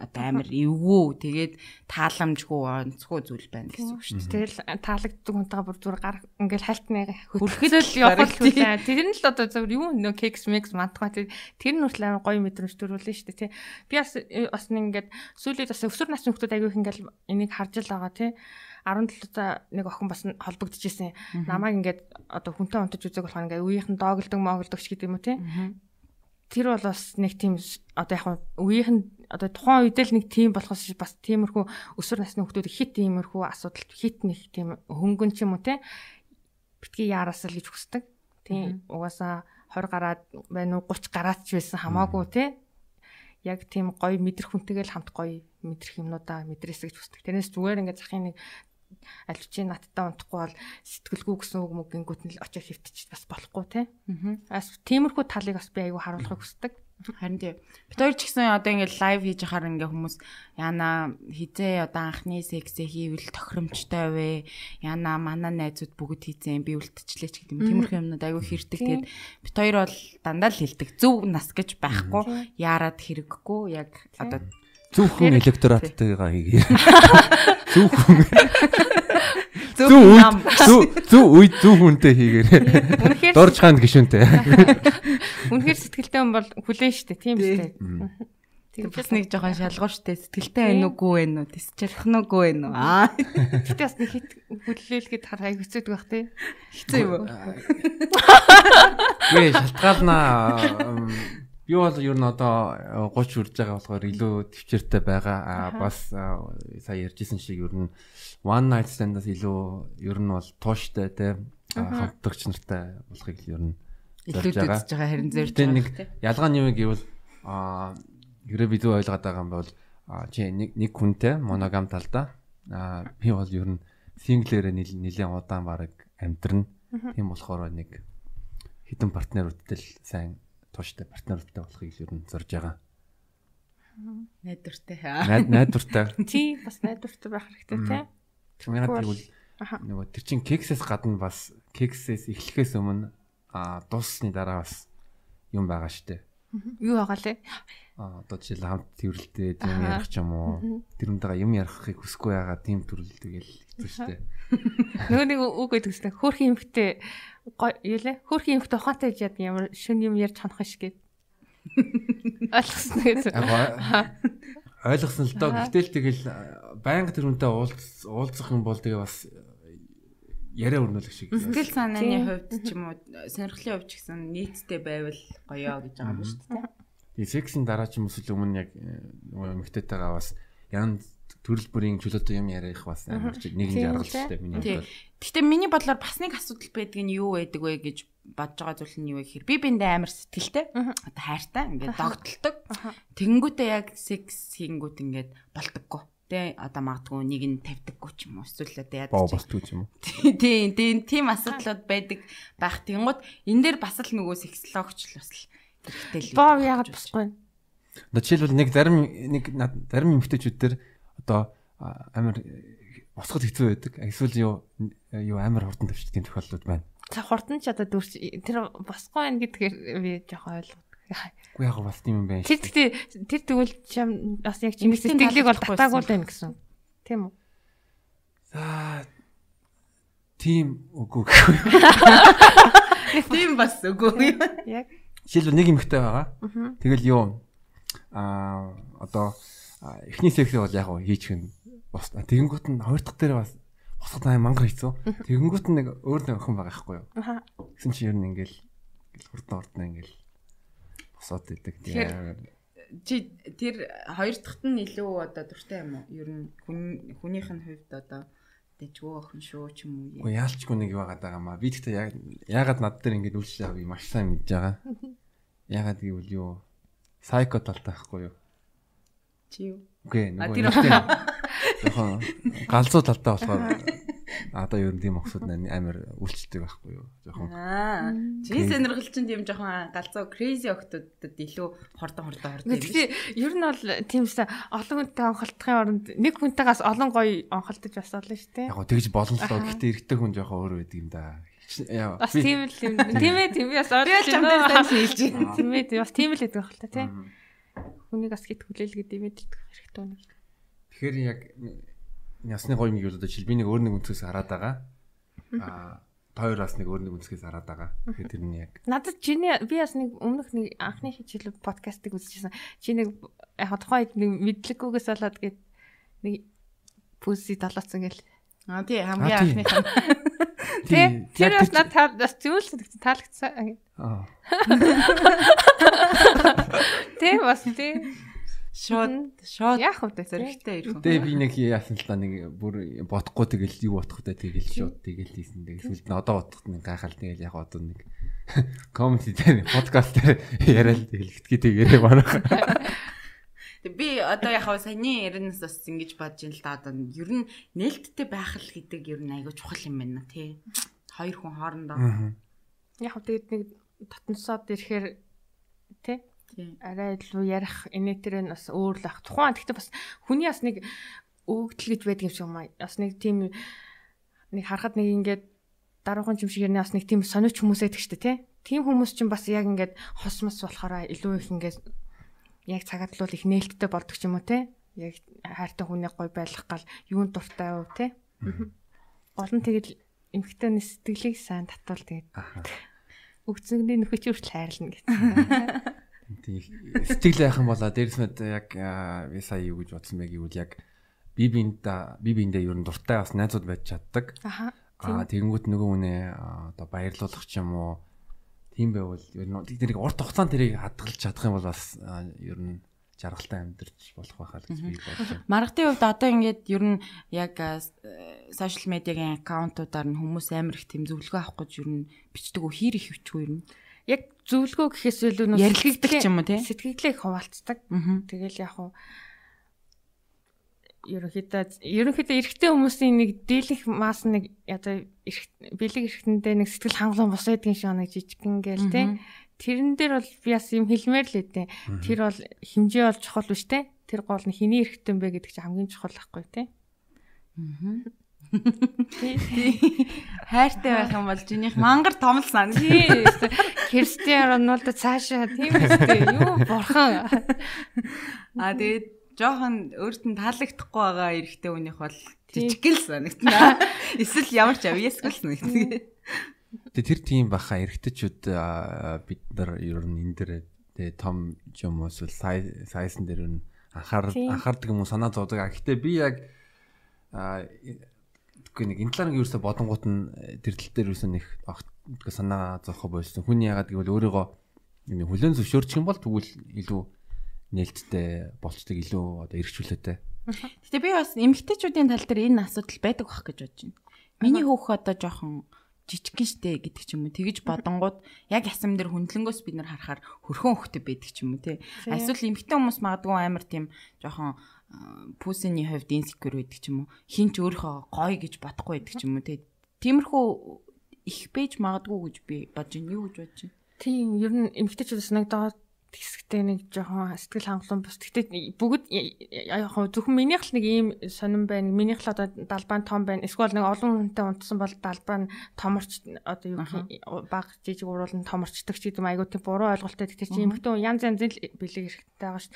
амар эвгүй тэгээд тааламжгүй онцгүй зүйл байна гэсэн үг шүү дээ. Тэгэл таалагддаг хүнтэйгээ бүр зүгээр гар ингээл хальтны хөрхөл явах хүлээ. Тэр нь л одоо зөв юу нөө кекс мекс мантгаа тэр нь хүртэл амар гоё мэдрэмж төрүүлнэ шүү дээ тий. Би бас э, бас нэг ингээд сүүлийн бас өсвөр насны хүмүүс аягүй их ингээл энийг харж л байгаа тий. 17 за нэг охин бас холбогдчихсэн. Намайг ингээд одоо хүнтэй унтаж үзэг болохоор ингээд үеийнхэн доогддог моогддог ч гэдэг юм уу тий тэр бол бас нэг тийм одоо яг үеийнх нь одоо тухайн үед л нэг тийм болохоос бас тиймэрхүү өсвөр насны хүмүүс хит тиймэрхүү асуудал хит нэг тийм хөнгөн ч юм уу те битгий яараасаа л гэж хүсдэг. Тийм угаасаа 20 гараад байна уу 30 гараад ч байсан хамаагүй те яг тийм гоё мэдрэх хүнтэйгээл хамт гоё мэдрэх юмнуудаа мэдрээсэй гэж хүсдэг. Тэрнээс зүгээр ингээд захын нэг ч надтай унтахгүй бол сэтгэлгүй гэсэн үг мөг гингүүт нь очиж хөвтчих бас болохгүй те. Аа. Тиймэрхүү талыг бас би аягүй харуулахыг хүсдэг. Харин тий. Бид хоёр ч гэсэн одоо ингээд лайв хийж хахаар ингээ хүмүүс яна хизээ одоо анхны сексээ хийвэл тохиромжтой вэ? Яна манай найзууд бүгд хийцэн би үлдчихлээ ч гэдэг юм. Тиймэрхүү юмнууд аягүй хэрдэг. Тэгээд бид хоёр бол дандаа л хэлдэг. Зөв нас гэж байхгүй. Яарад хэрэггүй яг одоо Зөвхөн электораттайгаа хийгээ. Зөвхөн Зөв үед зөв үед зөв хүнтэй хийгээрэй. Дорж хаанд гişүнтэй. Үнэхээр сэтгэлтэй хүн бол хүлээн штэ тийм штэ. Бас нэг жоохон шалгуур штэ. Сэтгэлтэй байна уугүй байна уу тис чадах нь уугүй байна уу аа. Гэтээ бас нэг хит хүлээлгээд хараа хэцүүдэг бах тий. Хэцүү юм уу? Гээ шалтгаалнаа Би бол ер нь одоо 30 үрж байгаа болохоор илүү төвчээртэй байгаа. Аа бас сая ярьжсэн шиг ер нь one night stand-аас илүү ер нь бол тууштай те хамтдагч нартай болохыг ер нь илүү үзэж байгаа харин зорж байгаа. ялгаа нь юу гэвэл аа ерөө бид ойлгоод байгаа юм бол чи нэг нэг хүнтэй моногам талдаа аа би бол ер нь синглэрээ нэлээд удаан бараг амьдрна. Тийм болохоор нэг хідэн партнеруудтай л сайн тууштай партнертай болохыг ер нь зорж байгаа. Найдвартай. Найдвартай. Тий, бас найдвартай байх хэрэгтэй тий. Тэгмээд тэгвэл нөгөө тэр чин кексээс гадна бас кексээс эхлэхээс өмнө а дуусны дараа бас юм байгаа штэ. Юу байгаа лээ? А одоо жишээл хамт тэрвэрлдээ юм ярих ч юм уу. Тэр үнтэйгээ юм ярихыг хүсэхгүй байгаа тийм төрөл тэгэл хэцүү штэ. Нөгөө нэг үг гэдэг үстэй хөөрхөн юмхтэй юу лээ? Хөөрхөн юмхтэй ухаантай гэж яд ямар шүн юм ярьж ханах шиг гээд. Ойлгосон гэдэг. Ойлгосон л доо. Гэтэл тэгэл байнга тэр үнтэй уулзах юм бол тэгээ бас яриа өрнүүлэх шиг. Сэтгэл санааны хувьд ч юм уу сонирхлын хувьд ч гэсэн нийтдээ байвал гоёо гэж байгаа юм шүү дээ. Тэгээ сексийн дараа ч юм уу өмнө яг эмэгтэйтэйгээ бас янз төрөл бүрийн чөлөөтэй юм ярих бас амар чиг нэг нь жаргал шүү дээ миний бодлоор. Гэхдээ миний бодлоор бас нэг асуудал байдаг нь юу байдаг вэ гэж бодож байгаа зүйл нь юу вэ гэхээр би биндээ амар сэтгэлтэй одоо хайртай ингээд догтлдог. Тэнгүүтээ яг секс хийнгүүт ингээд болдоггүй. Тэ одоо магадгүй нэг нь тавьдаггүй ч юм уу эсвэл одоо яадаг ч болтгүй ч юм уу. Тийм тийм тийм асуудлууд байдаг байх. Тэнгууд энэ дээр бас л нөгөө сексологч л бас л хэрэгтэй л. Боо яагаад босгүй. Жишээлбэл нэг зарим нэг зарим эмэгтэйчүүд дээр одоо амар босгод хэцүү байдаг. Эсвэл юу юу амар хурдан тийм тохиолдлууд байна. За хурдан ч одоо дүрч тэр босгүй байна гэдгээр би жоохон ойлгоо. Үгүй яг бас тийм юм байна. Тэр гэхдээ тэр тэгвэл чам бас яг чимэг сэтгэлийг бол татаагүй байна гэсэн. Тийм үү? За тийм үгүй гэхгүй. Тийм бас үгүй. Яг жишээлбэл нэг эмэгтэй байгаа. Тэгэл юу аа одоо эхний сексээ бол яг хийчих нь бас тэгэнгүүт нь хоёр дахь дээр бас босоод аа мангар хийцүү. Тэгэнгүүт нэг өөр нэг охин байгаа байхгүй юу? Гэсэн чи ер нь ингээл ингээл хурдан ордно ингээл босоод идэг. Тэгэхээр чи тэр хоёр дахьт нь илүү одоо дуртай юм уу? Ер нь хүн хүнийх нь хувьд одоо дэжгөө охин шүү ч юм уу. Уу яалчгүй нэг байгаад байгаа маа. Би гэхдээ яг ягаад над дээр ингээд үйлчлээ авъя маш сайн мэдж байгаа. Ягаад гэвэл юу сайко талтай байхгүй юу? Чи юу? Үгүй А, нөгөө тийм жоохон галзуу талтай болохоор одоо ер нь тийм охсууд амар үйлчлдэг байхгүй юу? Жоохон Аа. Чи сонирхолчонд юм жоохон галзуу crazy октодод илүү хордон хордон хордон юм биш. Ер нь бол тиймсээ олон хүнтэй онхолтохын оронд нэг хүнтэйгээс олон гоё онхолтож бас болно шүү дээ. яг тэгж болно л доо. Гэхдээ эрэгтэй хүн жоохон өөр байдаг юм да. Яа. Бас тийм л юм. Тийм ээ, тийм. Бас ойлгож ч хэлж байна. Тийм ээ, бас тийм л гэдэг байх л та тий. Хүнийг бас гит хүлээл гэдэг мэддэг хэрэгтэй нэг. Тэгэхээр яг ясны гоё юм гэж одоо жил би нэг өөр нэг өнцгөөс хараад байгаа. Аа тойроос нэг өөр нэг өнцгөөс хараад байгаа. Тэгэхээр тэр нь яг Надад чиний би бас нэг өмнөх нэг анхны хичээл подкастыг үзчихсэн. Чи нэг яг тухайн үед нэг мэдлэггүйгээс болоод гээд нэг пүси талаацсан гэл. Аа тий хамгийн тий. анхныхан. Тий. Тэр яг бас надад таа- бас зөвлөсөн таалагдсан. аа Тий бас тий. Шууд шууд Яах вэ зөрөгтэй ирэх. Тэгээ би нэг яасан л та нэг бүр бодохгүй тэгэл юу бодох вэ тэгэл шууд тэгэл хийсэн. Тэгээ сүлд нь одоо бодоход нэг гайхал тэгэл яг одоо нэг коммент дээр подкаст дээр яриад тэгэл хитгий тэгээрээ. Тэг би одоо яг хаа саяны яринаас бас ингэж бодож ин л да одоо ер нь нээлттэй байх л гэдэг ер нь айгүй чухал юм байна тий. Хоёр хүн хоорондоо. Яг тэгээд нэг татансаад ирэхээр тий Тий. арай илүү ярих инээтрээ бас өөр л ах. Тухайн гэхдээ бас хүний бас нэг өгдөл гэж байдаг юм шиг юм аа. Бас нэг тийм нэг харахад нэг ингээд даруухан юм шиг ярина бас нэг тийм сониуч хүмүүс байдаг шүү дээ тий. Тийм хүмүүс чинь бас яг ингээд хос мос болохоор илүү их ингээд яг цагаад л их нээлттэй болдог ч юм уу тий. Яг хайртай хүний гой байлгах гал юунд дуртай юу тий. Гол нь тэгэл эмхтэн сэтгэлийг сайн татвал тэгээд өгцөнгний нөхөч хүртэл хайрлна гэсэн. Тийм сэтгэл айхан болоо дээрс мэд яг би сая юу гэж бодсон бэ гэвэл яг би биэнд би биэндээ ер нь дуртай бас найзууд байж чаддаг. Аха. Аа тэгэнгүүт нөгөө аа, одоо баярлуулах ч юм уу тийм байвал ер нь тэрийг урт хугацаанд тэрийг хадгалж чадах юм бол бас ер нь жаргалтай амьдарч болох байхаа гэж би байна. Маргатын хувьд одоо ингээд ер нь яг сошиал медиагийн аккаунтуудаар нь хүмүүс амар их тийм зөвлөгөө авах гэж ер нь бичдэг үү хэр их бичгүй ер нь. Яг зөвлөгөө гэхээс илүү нөө Ярилцдаг ч юм уу, тий? Сэтгэлээ хуваалцдаг. Аа. Тэгэл яг уу ерөнхийдөө ерөнхийдөө эрэгтэй хүмүүсийн нэг дийлэх мас нэг одоо бэлэг эрэгтэндээ нэг сэтгэл хангалуун бос байдгийн шиг нэг жижигэн гээл те тэрэн дээр бол би бас юм хэлмээр л үтэ тэр бол хэмжээ бол чухал биш те тэр гол нь хэний эрэгтэй юм бэ гэдэг чинь хамгийн чухал байхгүй те Хайртай байх юм бол чинийх мангар томлсан. тий Кристиан Роналдо цаашаа тийм үстэй юу бурхан Аа тэгээд жоохон өөрт нь таалагдахгүй байгаа эрэгтэй хүнийх бол Тийм. жижиг л санагдана. Эсвэл ямар ч авьяасгүй л санагдана. Тэгээ тэр тийм баха эргэжтэйчүүд аа, бид нар ер нь энэ дээр тэгээ том юм эсвэл сай- сайсан дээр нь анхаар Тийм. анхаардаг юм уу санаа зовдөг. А Гэхдээ би яг үгүй нэг энэ талаар ерөөсө бодонгууд нь э, тэр тал дээр ерөөсө нэг санаа зовхо болсон. Хүний ягаад гэвэл өөрийгөө нэг хүлэн зөвшөөрчих юм бол тэгвэл илүү нээлттэй болцдог илүү одоо эргчүүлээтэй. Гэтэ би бас эмгтээчүүдийн тал дээр энэ асуудал байдаг бах гэж бодож байна. Миний хөөх одоо жоохон жижигхэн штэ гэдэг ч юм уу тэгж бодонгууд яг ясам дээр хүндлэнгөөс бид нар харахаар хөрхөн хөхтэй байдаг ч юм уу тий. Эсвэл эмгтэн хүмүүс магадгүй амар тийм жоохон пүсэний хувьд инсекюр байдаг ч юм уу. Хин ч өөрийнхөө гоё гэж бодохгүй байдаг ч юм уу тий. Тиймэрхүү их бэж магадгүй гэж би бодож байна. Юу гэж бодож байна? Тийм, ер нь эмгтээчүүд санагдаад хэсэгтэй нэг жоохон сэтгэл хангалуун бас. Гэтэ бүгд яг зөвхөн минийх л нэг ийм сонирн байна. Минийх л одоо далбаа том байна. Эсвэл нэг олон хүнтэй унтсан бол далбаа нь томорч одоо юу баг жижиг уруулан томорчдаг ч гэдэг юм айгуу тийм буруу ойлголттой. Гэтэ чи эмгтэн янз янзын бэлэг эрэхтэй байгаа шүү.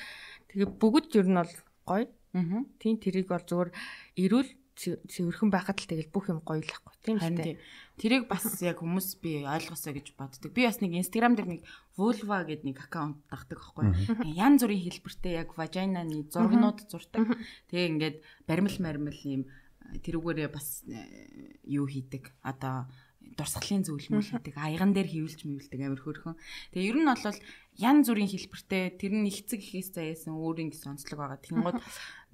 Тэгээ бүгд ер нь бол гоё. Аа. Тийм тэрийг бол зүгээр эрүүл цэв- цэвэрхэн байхад л тэгэл бүх юм гоё л ахгүй. Тийм дээ. тийм. Тэрийг бас яг хүмүүс би ойлгосоо гэж боддог. Би бас нэг Instagram дээр нэг vulva гэдэг нэг аккаунт дагдаг байхгүй. Ян зүрийн хэлбэртэй яг вагинаны зургнууд зурдаг. Тэгээ ингээд баримл мармил юм тэрүүгээрээ бас э, юу хийдэг. Одоо дурсгалын зөвлөмөл хийдэг. Аяган дээр хөвлж мөвлөдөг амир хөөрхөн. Тэгээ ер нь бол ян зүрийн хэлбэртэй тэр нь ихцэг ихээс заяасан өөрийн гэсэн онцлог байгаа. Тэнгууд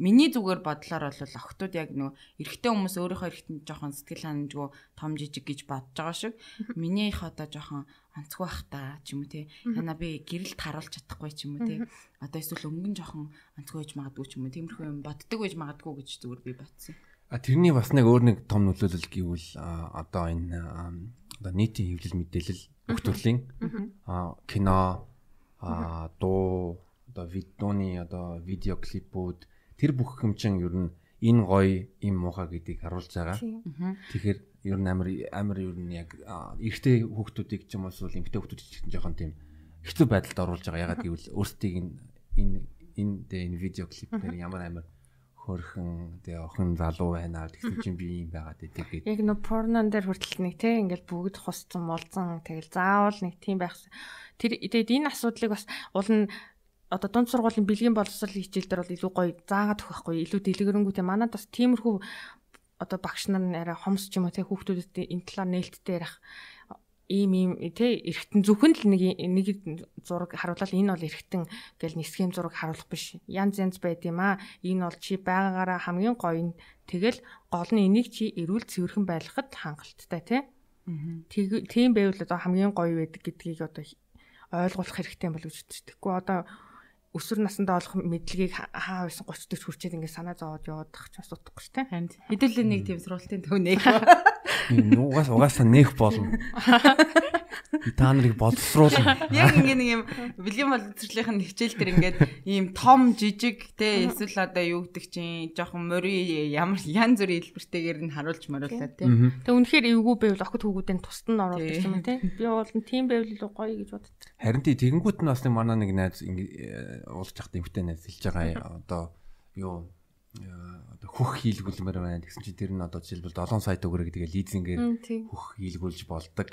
миний зүгээр бодлоор бол охтууд яг нөө эрэгтэй хүмүүс өөрийнхөө эрэгтэн жоохон сэтгэл ханамжгүй том жижиг гэж бодож байгаа шиг миний их одоо жоохон онцгүй бах та ч юм уу те. Яна би гэрэлт харуулж чадахгүй ч юм уу те. Одоо эсвэл өнгөн жоохон онцгүй байж магадгүй ч юм уу. Тиймэрхүү юм боддог байж магадгүй гэж зүгээр би бодсон. А тэрний бас нэг өөр нэг том нөлөөлөл гэвэл одоо энэ одоо нийтийн хэвлэл мэдээлэл бүх төрлийн кино а дуу одоо видеоны одоо видео клипүүд тэр бүх хэмжин ер нь энэ гоё им муухай гэдгийг харуулж байгаа. Тэгэхээр ер нь амар амар ер нь яг эрэгтэй хүүхдүүдийг ч юм уу эсвэл эмэгтэй хүүхдүүдийг ч жоохон тийм хэцүү байдалд оруулж байгаа. Ягаад гэвэл өөрсдийг энэ энэ энэ видео клипээр ямар амар хөрхөн тэгээ охин залуу байна гэсэн чинь би юм байгаад байдаг. Яг нөө порнон дээр хүртэл нэг те ингээл бүгд хусцсан молзон тэгэл заавал нэг тийм байх. Тэр тэгээд энэ асуудлыг бас уул нь одоо дунд сургуулийн бэлгийн боловсрол хичээл дээр бол илүү гоё заагаад өгөх байхгүй илүү дэлгэрэнгүй те манад бас тиймэрхүү одоо багш нар арай хомс ч юм уу те хүүхдүүдэд энэ талаар нээлттэй ярих ийм ийм тий эргэтэн зөвхөн л нэг нэг зураг харуулаад энэ бол эргэтэн гэл нисгэм зураг харуулах биш. Янз янз байд юм аа. Энэ бол чи байгаагаараа хамгийн гоё нь тэгэл гол нь энийг чи эрүүл цэвэрхэн байлгахад хангалттай тий. Тийм байвал одоо хамгийн гоё байдаг гэдгийг одоо ойлгуулах хэрэгтэй болов гэж үздэг. Тэгэхгүй одоо өсвөр насндаа олох мэдлэгийг хаа байсан 30 40 хүрчээд ингээд санаа зовоод яваад тах ч бас утгагүй шүү дээ. Харин хэдүүлээ нэг тийм сургалтын төв нэг. Угаас угаасаа нэх болно. Та нарыг боловсруулна. Яг ингэ нэг юм бэлгийн боловсруулалтын хичээл дээр ингээд ийм том жижиг те эсвэл одоо юу гэдэг чинь жоохон мори ямар ян зүрийн хэлбэртэйгээр нь харуулж марууллаа те. Тэг үнэхээр эвгүй байвал охид хүүгүүдийн тусад нь оруулдаг юм те. Би бол тийм байвал гоё гэж боддог. Харин тий тэгэнгүүт нь бас нэг манай нэг найз э, уулзж явах дэмжтэй найз хэлж байгаа одоо юу одоо хөх хийлгүүлмээр байна гэсэн чинь тэр нь одоо жишээлбэл 7 сая төгрөг тэгээ лизингээр хөх хийлгүүлж болдог.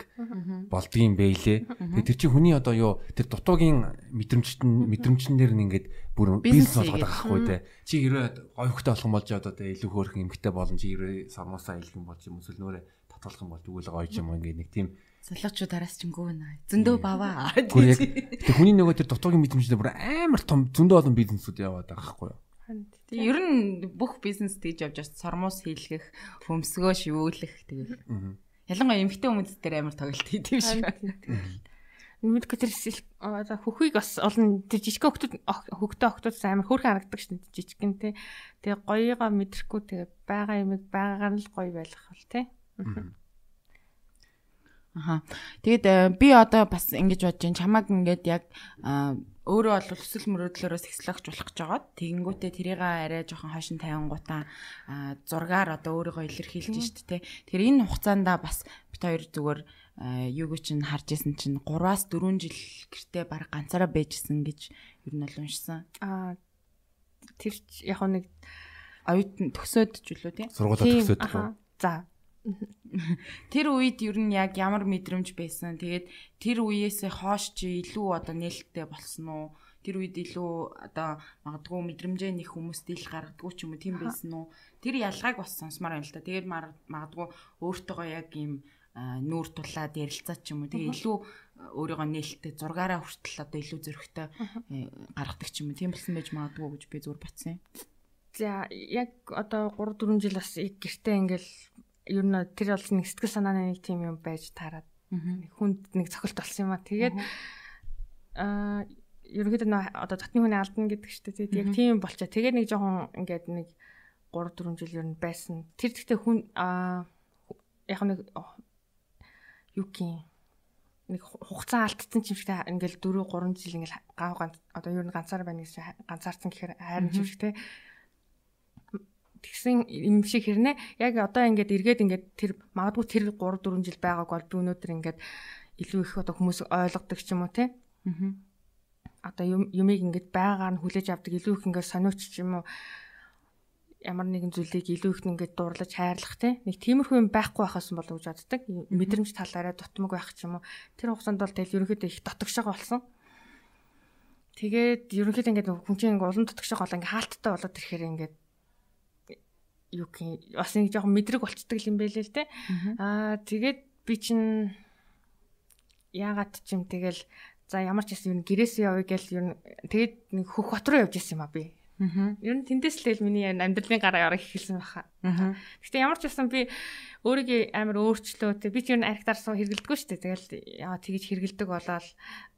Болдгийм бэлээ. Тэгээ тэр чинь хүний одоо юу тэр дутуугийн мэдрэмжт мэдрэмжнэр нь ингээд бүр бизнес болгоод байгаа хгүй те. Чи хэрвээ гой хөхтэй болох юм болж одоо тэгээ илүү хөөрхөн эмгтэй болон чи хэрвээ сармусаа илгэх юм бол юм эсвэл нөөрэ татгалах юм бол тэгвэл гоё юм ингээд нэг тийм. Солиочуудараас ч өнгөө наа. Зөндөө баваа. Гүр яг. Тэг хүний нөгөө тэр дутуугийн мэдрэмжнэр бүр амар том зөндөө олон бизнесүүд яваад байгаа хгүй юу. Тэгээ ер нь бүх бизнес тэгж явж байгаа сормоос хийлгэх, хөмсгөө шивүүлэх тэгэл. Ялангуяа эмэгтэй хүмүүс дээр амар тоглолт шиг байна. Нүд тэр одоо хөхийг бас олон тэр жижиг хөхтөд хөхтөө хөхтөд амар хөөрхөн харагдаг шин жижигэн те. Тэгээ гоёгоо мэдрэхгүй тэгээ байгаа юмыг байгаагаар л гоё байлгах бол те. Аха. Тэгээд э, би одоо бас ингэж бодож байна. Чамаг ингээд яг өөрөө бол өсөл мөрөөдлөөрөө сэгслэгч болох гэж байгаа. Тэгэнгүүтээ тэрийг арай жоохон хойшин тавингуудаа зургаар одоо өөрийгөө илэрхийлж шít те. Тэгэхээр энэ хугацаанд бас бит хоёр зүгээр юуг чинь харж исэн чинь 3-аас 4 жил гэртээ баг ганцаараа байжсэн гэж ер нь бол уншсан. Аа тэр яг нэг оюутан төгсөөд ч үлээ тий. Сургуулаа төгсөөд. За Тэр үед ер нь яг ямар мэдрэмж байсан. Тэгээд тэр үеэсээ хоош чи илүү одоо нээлттэй болсон уу? Тэр үед илүү одоо магадгүй мэдрэмжээ нэг хүмүүст ил гаргадгүй ч юм уу тийм байсан уу? Тэр ялгааг бас сонсомоор байна л да. Тэгээд магадгүй өөртөөгөө яг ийм нүүр тулаад ярилцаад ч юм уу. Тэгээ илүү өөрийгөө нээлттэй зургаараа хүртэл одоо илүү зөрөгтэй гаргадаг ч юм уу. Тийм болсон байж магадгүй гэж би зур батсан юм. За яг одоо 3 4 жил бас гэртээ ингээл ер нь тэр бол нэг сэтгэл санааны нэг тийм юм байж таарад хүнд нэг цохилт болсон юм а. Тэгээд аа ерөнхийдөө одоо дотны хүний алдна гэдэг чинь тэгээд яг тийм болчаа. Тэгээд нэг жоохон ингээд нэг 3 4 жил ер нь байсан. Тэр гэхдээ хүн аа яг нэг юу гин нэг хугацаа алдсан юм шигтэй ингээл 4 3 жил ингээл гав ганц одоо ер нь ганцаар байна гэж ганцаарсан гэхээр хайрын юм шигтэй тэгсэн юм шиг хэрнээ яг одоо ингээд эргээд ингээд тэр магадгүй тэр 3 4 жил байгааг бол би өнөөдөр ингээд илүү их одоо хүмүүс ойлгодог ч юм уу те аа одоо юм юмыг ингээд байгаар нь хүлээж авдаг илүү их ингээд сониуч ч юм уу? Ямар нэгэн зүйлийг илүү их ингээд дуурлаж хайрлах те нэг тиймэрхүү юм байхгүй байхаас болов гэж боддог. Мэдрэмж талаараа дутмаг байх ч юм уу? Тэр хугацаанд бол тэгэл ерөнхийдөө их дотогшоо болсон. Тэгээд ерөнхийдөө ингээд хүн чинь ингээд улам дотогшоо гол ингээд хаалттай болоод ирэхээр ингээд юу гэх бас нэг жоохон мэдрэг болцдог юм байлээ л те. Аа тэгээд би чинь яагаад ч юм тэгэл за ямар ч юм гэрээсээ явъя гэл ер нь тэгээд нэг хөх хот руу явж исэн юм а би. Аа. Ер нь тэндээс л миний амьдралын гараа ярах эхэлсэн баха. Аа. Гэтэ ямар ч байсан би өөрийгөө амар өөрчлөө. Тэг би ч ер нь архитаар суу хэргэлдэггүй шүү дээ. Тэгэл яа тэгэж хэргэлдэг болоод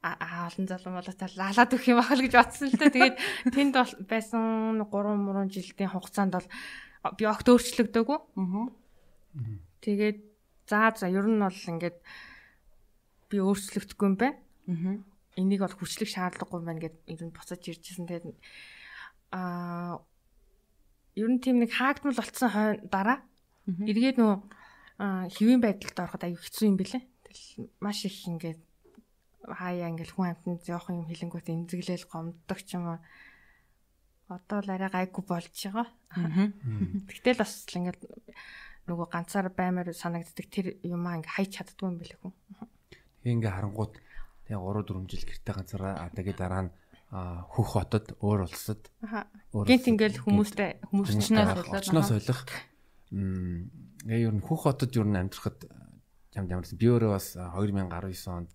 олон залуу болоо та лалаад өгөх юм ахал гэж бодсон л дээ. Тэгээд тэнд байсан 3 3 жилийн хугацаанд бол би огт өөрчлөгдөөгүй. Аа. Тэгээд за за ер нь бол ингээд би өөрчлөгдөхгүй юм байна. Аа. Энийг бол хүчлэх шаардлагагүй байна гэд ер нь буцаж иржсэн. Тэгээд аа ер нь тийм нэг хаагдмал болцсон хойно дараа эргээд нөө хэвийн байдалд ороход аюу хэцүү юм бэлээ. Тэгэл маш их ингээд хаяа ингээд хүн амтнд жоох юм хилэнгүүт эмзэглэл гомддог ч юм уу. Одоо л арай гайгүй болж байгаа. Тэгтэл бас л ингээд нөгөө ганцаар баймаар санагддаг тэр юмаа ингээд хайч чаддгүй юм бэлээ хүн. Ингээ харангууд тэгээ 3 4 жил гэрте ганцаараа тэгээд дараа нь хөх хотод өөр улсад гинт ингээл хүмүүстэй хүмүүсчнээс ойлгох гээ ер нь хөх хотод ер нь амьдрахад ямар ямарсан би өөрөө бас 2019 онд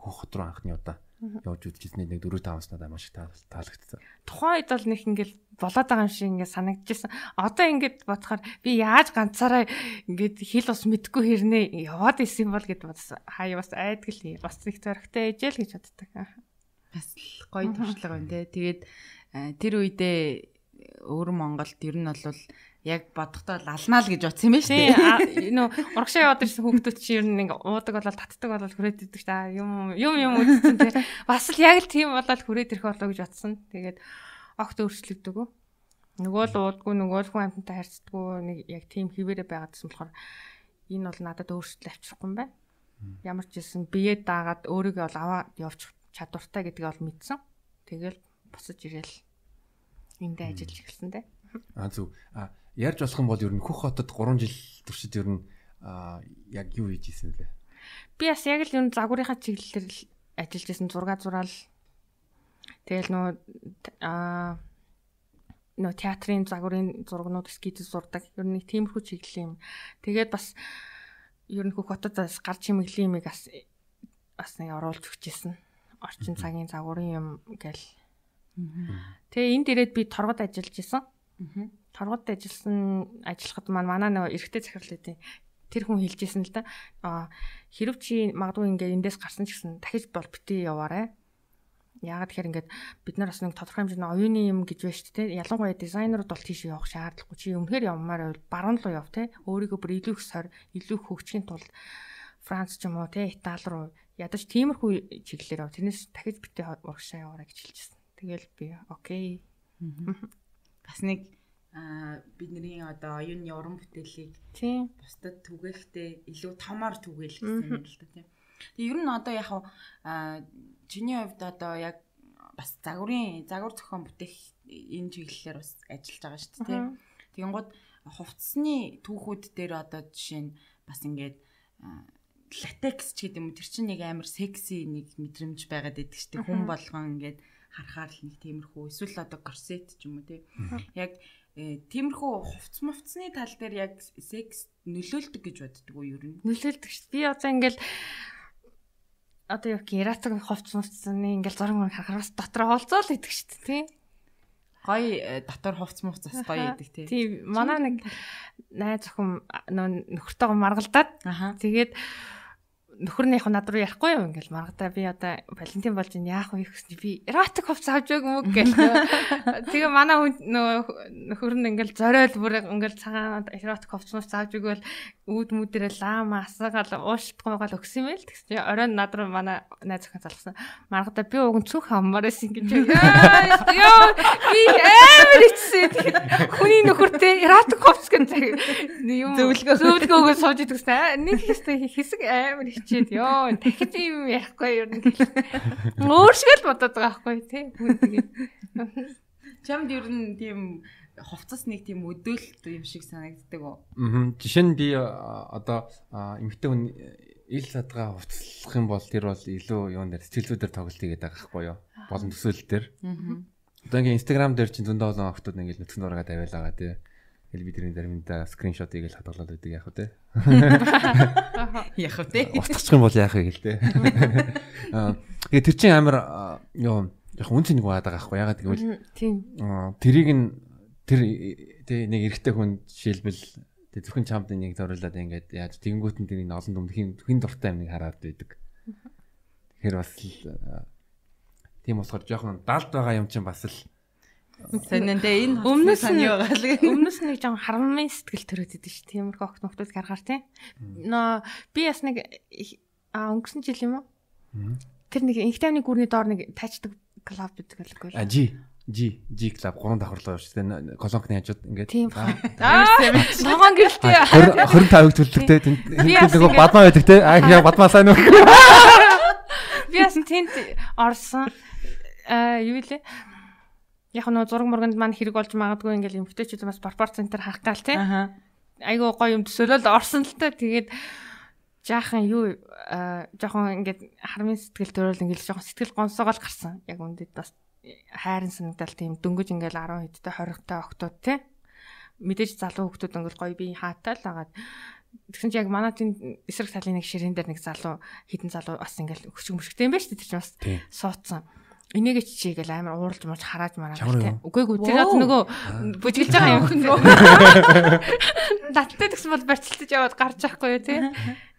хөх хот руу анхны удаа явж үзчихсний нэг 4 5 снаа маш их таалагдсан. Тухайн үед бол нэг ингээл болоод байгаа юм шиг ингээд санагдчихсан. Одоо ингээд бодохоор би яаж ганцаараа ингээд хил ус мэдгүй хэрнээ яваад исэн бол гэд бодсон. Хаяа бас айдгэл бас их зөрөгтэй ээжэл гэж боддог бас гоё туршлага байна те. Тэгээд э, тэр үедээ өөр Монголд ер нь бол яг бодохдоо лалнаа л гэж бодсон юм байна шүү дээ. Нөө урагшаа яваад ирсэн хүүхдүүд чи ер нь ингээ уудаг болол татдаг болол хүрээд идэх та юм юм юм үзсэн те. Бас л яг л тийм болол хүрээд ирэх болоо гэж бодсон. Тэгээд огт өөрчлөгдөг. Нөгөө л уудгүй нөгөө л хүн амьтантай харьцдаггүй нэг яг тийм хിവэрэ байгаадсан болохоор энэ бол надад өөрчлөлт авчрахгүй юм байна. Ямар ч хэлсэн бие даагаад өөрийгөө бол аваад явчих чадвартай гэдгийг ол мэдсэн. Тэгэл босож ирээл эндээ ажиллаж эхэлсэн дээ. А зөв. А ярьж болох юм бол ер нь Хөх хотод 3 жил туршид ер нь яг юу хийж исэн лээ? Би бас яг л ер нь загварынхаа чиглэлээр ажиллаж исэн зураг зураал. Тэгэл нөө а нөө театрын загварын зургнууд скиз зурдаг. Ер нь тиймэрхүү чиглэл юм. Тэгээд бас ер нь Хөх хотод бас гарч хэмэглэн юмыг бас бас нэг оруулж өгчээсэн орчин цагийн загварын юм гэл. Тэгээ энд ирээд би торгод ажиллаж исэн. Торгод ажилласан ажиллахад маань манай нөгөө эрэгтэй захирал гэдэг тэр хүн хэлжсэн л да. Аа хэрв чи магадгүй ингээд эндээс гарсан ч гэсэн дахиж бол битээ яваарай. Яагаад тэгэхээр ингээд бид нар бас нэг тодорхой хэмжээний оюуны юм гэж байна шүү дээ. Ялангуяа дизайнерууд бол тийш явах шаардлагагүй. Чи өмнөхөр явмаар байвал баруун руу яв те. Өөрийгөө бүр илүү их сор, илүү хөгжихийн тулд Франц ч юм уу те Итали руу ядаж тиймэрхүү чиглэлээр ав. Тэрнээс дахиж битээ урагшаа яваарай гэж хэлчихсэн. Тэгэл би окей. Бас нэг а бидний одоо оюуны уран бүтээлийг тийм бусдад түгээхдээ илүү томоор түгээл гэсэн юм л да тийм. Тэгээ ер нь одоо яг а чиний хувьд одоо яг бас загварын загвар зохион бүтээх энэ чиглэлээр бас ажиллаж байгаа шүү дээ тийм. Тэгэнгუთ хувцсны түүхүүд дээр одоо жишээ нь бас ингээд латекс ч гэдэг юм тэр чинь нэг амар секси нэг мэдрэмж байгаад идэг штеп хүн болгон ингээд харахаар л нэг тиймэрхүү эсвэл одоо корсет ч юм уу тий. Яг тиймэрхүү хувц мувцсны тал дээр яг секс нөлөөлдөг гэж боддөг уу ер нь? Нөлөөлдөг шүү. Би одоо ингээл одоо яг кератик хувц мувцсны ингээл зураг мөр харахаар бас дотор хоолцоо л идэг шүү тий. Гой э, дотор хувц мувц бас гоё идэг тий. Тий. Манай нэг найз охин нөхөртөөгөө маргалдаад тэгээд нөхөрнийх нь над руу ярихгүй юу ингээл маргадаа би одоо Валентин болж ин яах вэ гэсэн би эротик хувц авч байг юм уу гэл. Тэгээ манай нөхөр нь ингээл зориод бүр ингээл цагаан эротик хувц мус авч игэл үүд мүдэрээ лаама асаагаал уушдахгүй гал өгсөн юм л тэгсэн. Оройн над руу манай найз охин залгасан. Маргадаа би уг нь цүх хаммаар байсан гэж. Йоо би амар ичсэн. Хүний нөхөртэй эротик хувц гэдэг юм зөвлөгөө зөвлөгөөгөө сууж идэгсэн. Нэг хэсэг амар ич чийд ёо дахиж юм ярихгүй юу нэг өөр шиг л бодоод байгаа байхгүй тий чамд ер нь тийм хувцас нэг тийм өдөөлт юм шиг санагддаг уу? Аа жишээ нь би одоо эмэгтэй хүн ил садгаа хувцлах юм бол тэр бол илүү юун дээр сэтгэлзүүдээр тоглолт хийгээд байгаа байхгүй юу? Болон төсөөлөл дээр одоо ингээ инстаграм дээр чинь зөндөө олон охтууд ингээ нөтгөн дураагаад аваал байгаа тий Тэгэл би тэрний заримдаа скриншотыг л хадгалаад байдаг яах вэ үү те. Устгачих юм бол яах вэ гэл те. Аа тэгээ тэр чинь амар аа, ёо яг үнц нэг байгаа байхгүй ягаад гэвэл. Тийм. аа, тэрийг нь тэр тэ нэг эрэгтэй хүн жишээлбэл тэг зөвхөн чамд нэг зориулаад ингээд яаж тэгэнгүүт нь тэрийг олон дүмд хин дуртай юм нэг хараад байдаг. Тэгэхээр бас л аа, тийм болохоор жоохон далд байгаа юм чинь бас л Сониндээ энэ Өмнөөс таны нь байгаа л гэх. өмнөөс нь нэг жоон харамын сэтгэл төрөөд идэв ш. Тиймэрхүү огт нөхдүүд гаргаар тийм. Нөө би бас нэг а өнгөрсөн жил юм уу? Тэр нэг инхтамны гүрний доор нэг тайчдаг клуб гэдэг байлгүй. а жи жи жи клуб гурван давхарлаа шүү дээ. Колонкны хажууд ингээд. Ногоон гэрэлтэй. 25-ыг төлөвтэй тэнд нөгөө бадмаа байдаг те. Аа яа бадмаа сайн уу? Би бас тэнд орсон. Аа юу лээ? Яг нөө зураг мурганд маань хэрэг болж магадгүй ингээл эмгтээчүүд бас пропорц центр харах гал. Аха. айгуу гоё юм төсөөлөл орсон л та тэгээд жаахан юу аа, жоохон ингээд хармын сэтгэл төрөл ингээд жоохон сэтгэл гонсоогоол гарсан. Яг үндэд бас хайрын санагдал тийм дөнгөж ингээд 10 хэдтэй 20-тай октод тий. Мэдээж залуу хүмүүс ингээд гоё би хаатай л агаад Тэгсэн чи яг манай тийм эсрэг талын нэг ширээн дээр нэг залуу хідэн залуу бас ингээл хөшиг мөшгтэй юм байна шүү дээ тэр чинь бас суудсан. Энийгээ чичээгээл амар ууралж мууж харааж мараа Чамруу юу? Үгүй ээ тэр Вау. нөгөө бүжиглж байгаа юм хөн нөгөө Наттай гэсэн бол барьцалтаж яваад гарч байхгүй юу тий.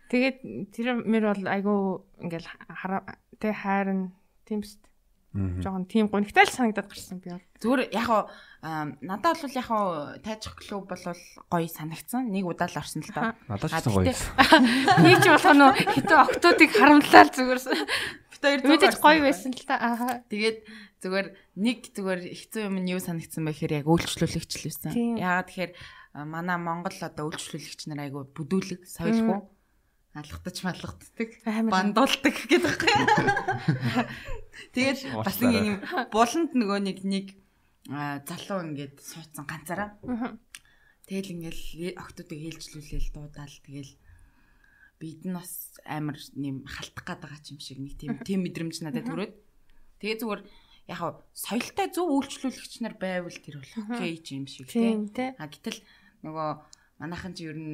Тэгээд тэр мэр бол айгүй ингээл хараа тий хайрн тийм шүү дээ. Жохон тийм гонигтай л санагдаад гарсан би бол. Зүгээр яг хаа надад бол яг хаа тайчих клуб бол гоё санагдсан. Нэг удаа л орсон л та. Надад ч гоё. Би ч болох нөө хитэн октодыг харамлал зүгээр. Бид хоёр зүг Мэдээж гоё байсан л та. Аа. Тэгээд зүгээр нэг зүгээр хэцүү юм нь юу санагдсан бэ гэхээр яг үйлчлүүлэгч л байсан. Яагаад тэгэхээр манай Монгол одоо үйлчлүүлэгч нар айгу бүдүүлэг, соёлгүй алгатаж малгаддаг, бандуулдаг гэдэг байхгүй. Тэгээд бас нэг юм буланд нөгөө нэг нэг залуу ингээд суудсан ганцаараа. Тэгэл ингээл октодыг хэлжлүүлээл дуудаал. Тэгэл бид нь бас амар нэм халтах гээд байгаа юм шиг нэг тийм тийм мэдрэмж надад төрөөд. Тэгээ зүгээр яг соёлтой зөв үйлчлүүлэгч нар байвал тэр бол окей юм шиг Тийм тийм тий. а гэтэл нөгөө манайхан чи ер нь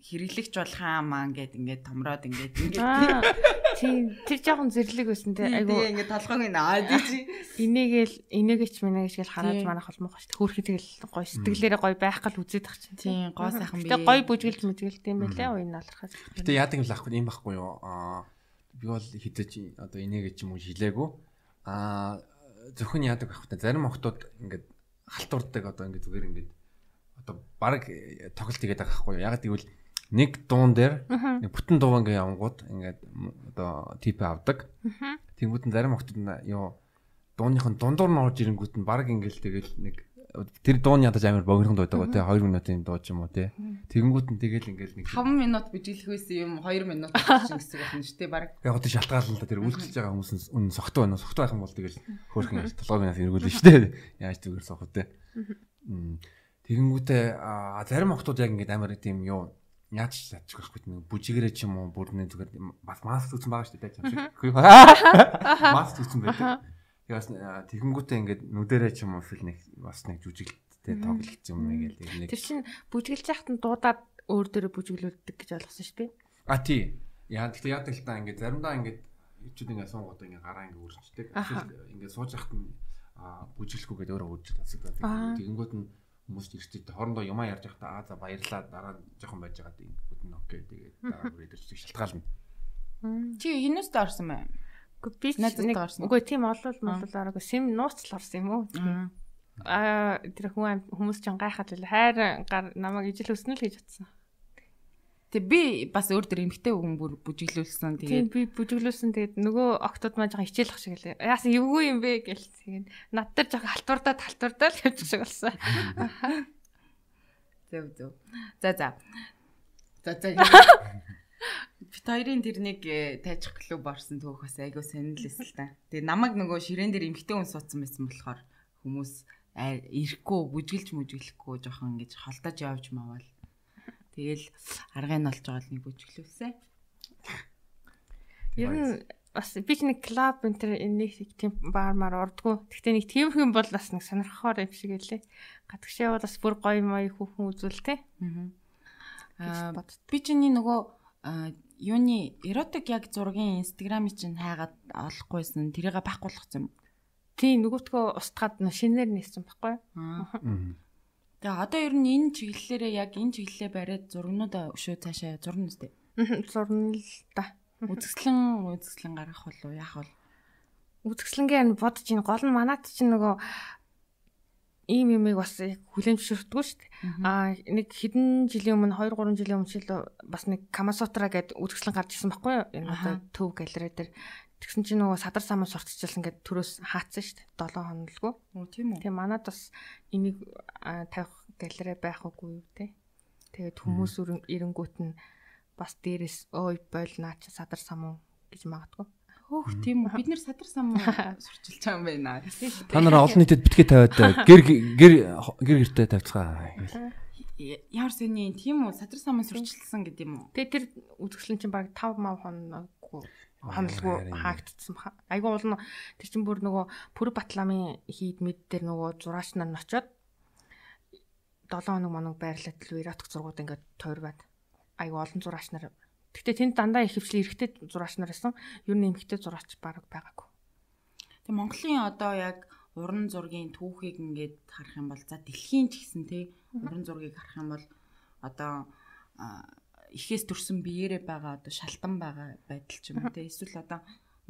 хэрэглэгч болох амаа ингээд ингээд томроод ингээд ингээд Аа. Тийм тэр жоохон зэрлэг байсан тий. айгу Айгу ингээд толгойг нь аа чи инээгээл инээгээч минээгээч гэл харааж Тийм. манах холмох шүү дээ. Хөөрхөн тэгэл гоё сэтгэлээрээ гоё байх гал үзээд тах чинь. тийм гоо сайхан би Гэтэ гоё бүжгэлж мүжгэлт юм байлээ уян алрахаас. Гэтэ яадаг юм лахгүй юм байхгүй юу? Аа би бол хідэж одоо инээгээ ч юм уу шилээгүй. Аа зөвхөн яадаг байх та зарим охтууд ингээд халтурдаг одоо ингээд зүгээр ингээд одоо баг тоглолт игээд байгаа байхгүй? Ягаад гэвэл нэг дуун дээр нэг бүтэн дуу ингээд явангууд ингээд одоо тип авдаг. Тэнгүүд нь зарим охтууд нь юу дууных нь дундуур нь орж ирэнгүүт нь баг ингээд тэгэл нэг тэр дууны ядаж амар богинохон дуудаг тий 2 минутын дуу ч юм уу тий. Тэгэнгүүт нь тэгэл ингээд нэг 5 минут бижиглэх байсан юм 2 минут гэсэн гэсэн байна шүү дээ баг Яг одоо шалтгаална л да тэр үйлчлж байгаа хүмүүс нь үнэн согтуу байна уу? Согтуу байх юм бол тэгэл хөөрхөн нас эргүүлнэ шүү дээ. Яаж зүгээр сох үү. Тэгэнгүүтээ зарим охтууд яг ингээд амар тийм юу яаж чадчих байхгүй нэг бүжигэрээ ч юм уу бүр нэг зүгээр бас маск үзсэн байгаа шүү дээ тийм шиг. Маск үзсэн байдаг. Ягас тэгэнгүүтээ ингээд нүдэрээ ч юм уу фил нэг бас нэг жүжиглэлттэй тоглолцсон юм нэг нэг Тэр чинь бүжгэлж яхад нь дуудаад өөр дөрөө бүжиглүүлдэг гэж ойлгосон шүү дээ. А тий. Яа гэхдээ яадаг л та ингээд заримдаа ингээд ичүүд ингээд суугууд ингээд гараа ингээд. Аха. Ингээд сууж яхад нь бүжиглэхгүйгээд өөрөө үржиж тасдаг. Тэгэнгүүт нь хүмүүс ирчтэй хоорондоо юмаа ярьж байхдаа аа за баярлаа дараа нь жоохон байж байгаа тэгэнгүүт нь окей тэгээд дараа бүр идэрч шалтгаална. чи хинүүстэй орсон бай Үгүй би нэг үгүй тийм олол мололаараа сим нууцл орсон юм уу? Аа тэр хүн хүмүүс ч гайхаад л хайр намайг ижил өснө л гэж бодсон. Тэг би бас өөр дөр эмгтэй хүн бүр бүжиглүүлсэн тэгээд би бүжиглүүлсэн тэгээд нөгөө октод маа жоохон хичээлх шиг лээ. Яасан эвгүй юм бэ гэл тэгээд над дээр жоохон халтурдаа талтурдаа л явчих шиг болсон. зөв зөв. За за. За за. Бит хоёрын тэр нэг э, тайчих клуб орсон түүх бас айгуу сонирхолтой л та. Тэгээ намайг нөгөө ширээн дээр эмгтэй хүн суудсан байсан болохоор хүмүүс ирэхгүй бүжгэлж мүжгэлэхгүй жоохон ингэж холдож явж маавал. Тэгэл аргыг нь олж байгаа л нэг бүжгэлүүлсэн. Ер нь бас би ч нэг клуб энэ төр нэг тийм баар маар ордгоо. Гэхдээ нэг тийм юм бол бас нэг сонирхохоор юм шиг элэ. Гадагшаа бол бас бүр гоё мой хүүхэн үзүүл те. Аа би чиний нөгөө юуны эротик яг зургийн инстаграмыг чинь хайгаад олохгүйсэн тэрийг байхгүй болгосон юм. Тийм нөгөөтгөө устгаад шинээр нээсэн байхгүй. Аа. Тэгээ одоо ер нь энэ чиглэлээрээ яг энэ чиглэлээ бариад зургнуудаа өшөө цаашаа зурна үстэй. Зурна л да. Үзэсгэлэн үзэсгэлэн гаргах болов яах вэ? Үзэсгэлэнгээ бодож ин гол нь манайд чинь нөгөө ийм юмыг бас хүлэн зөвшөөрдгөө шүү дээ. Аа нэг хэдэн жилийн өмнө 2 3 жилийн өмнө шил бас нэг Камасутра гэдэг үзэсгэлэн гарч ирсэн байхгүй юу? Энэ одоо төв галерей дээр Тэгсэн чинь нөгөө садар самаа сурталчилсан гэдэг төрөөс хаацсан шүү дээ. 7 хонолгүй. Оо тийм үү. Тэгээ манад бас энийг тавих галерей байх үгүй юу те. Тэгээд хүмүүс эренгүүт нь бас дээрэс ой бойл наа чи садар самуу гэж магадгүй. Хөөх тийм үү. Бид нэр садар самуу сурчилж байгаа юм байна. Та нараа олон нийтэд битгий тавиад гэр гэр гэр гэртээ тавьцгаа. Ямар сэний тийм үү садар самуу сурчилсан гэдэг юм уу? Тэгээ тэр үзэсгэлэн чинь баг 5 мав хоноггүй хандлгүй хаагдсан баха. Айгуу уул нь тэр чин бүр нөгөө Пүр Батламын хийд мэд дээр нөгөө зураач нар нь очоод 7 хоног моног байрлаад л эротик зургууд ингээд тойр байд. Айгуу олон зураач нар. Гэхдээ тэнд дандаа их хвчлэн эрэгтэй зураач нар байсан. Юу нэг эмэгтэй зураач баг байгаагүй. Тэг Монголын одоо яг уран зургийн түүхийг ингээд харах юм бол за дэлхийн ч гэсэн тий уран зургийг харах юм бол одоо ихээс төрсэн биеэрээ байгаа одоо шалтан байгаа байдал ч юм уу те эсвэл одоо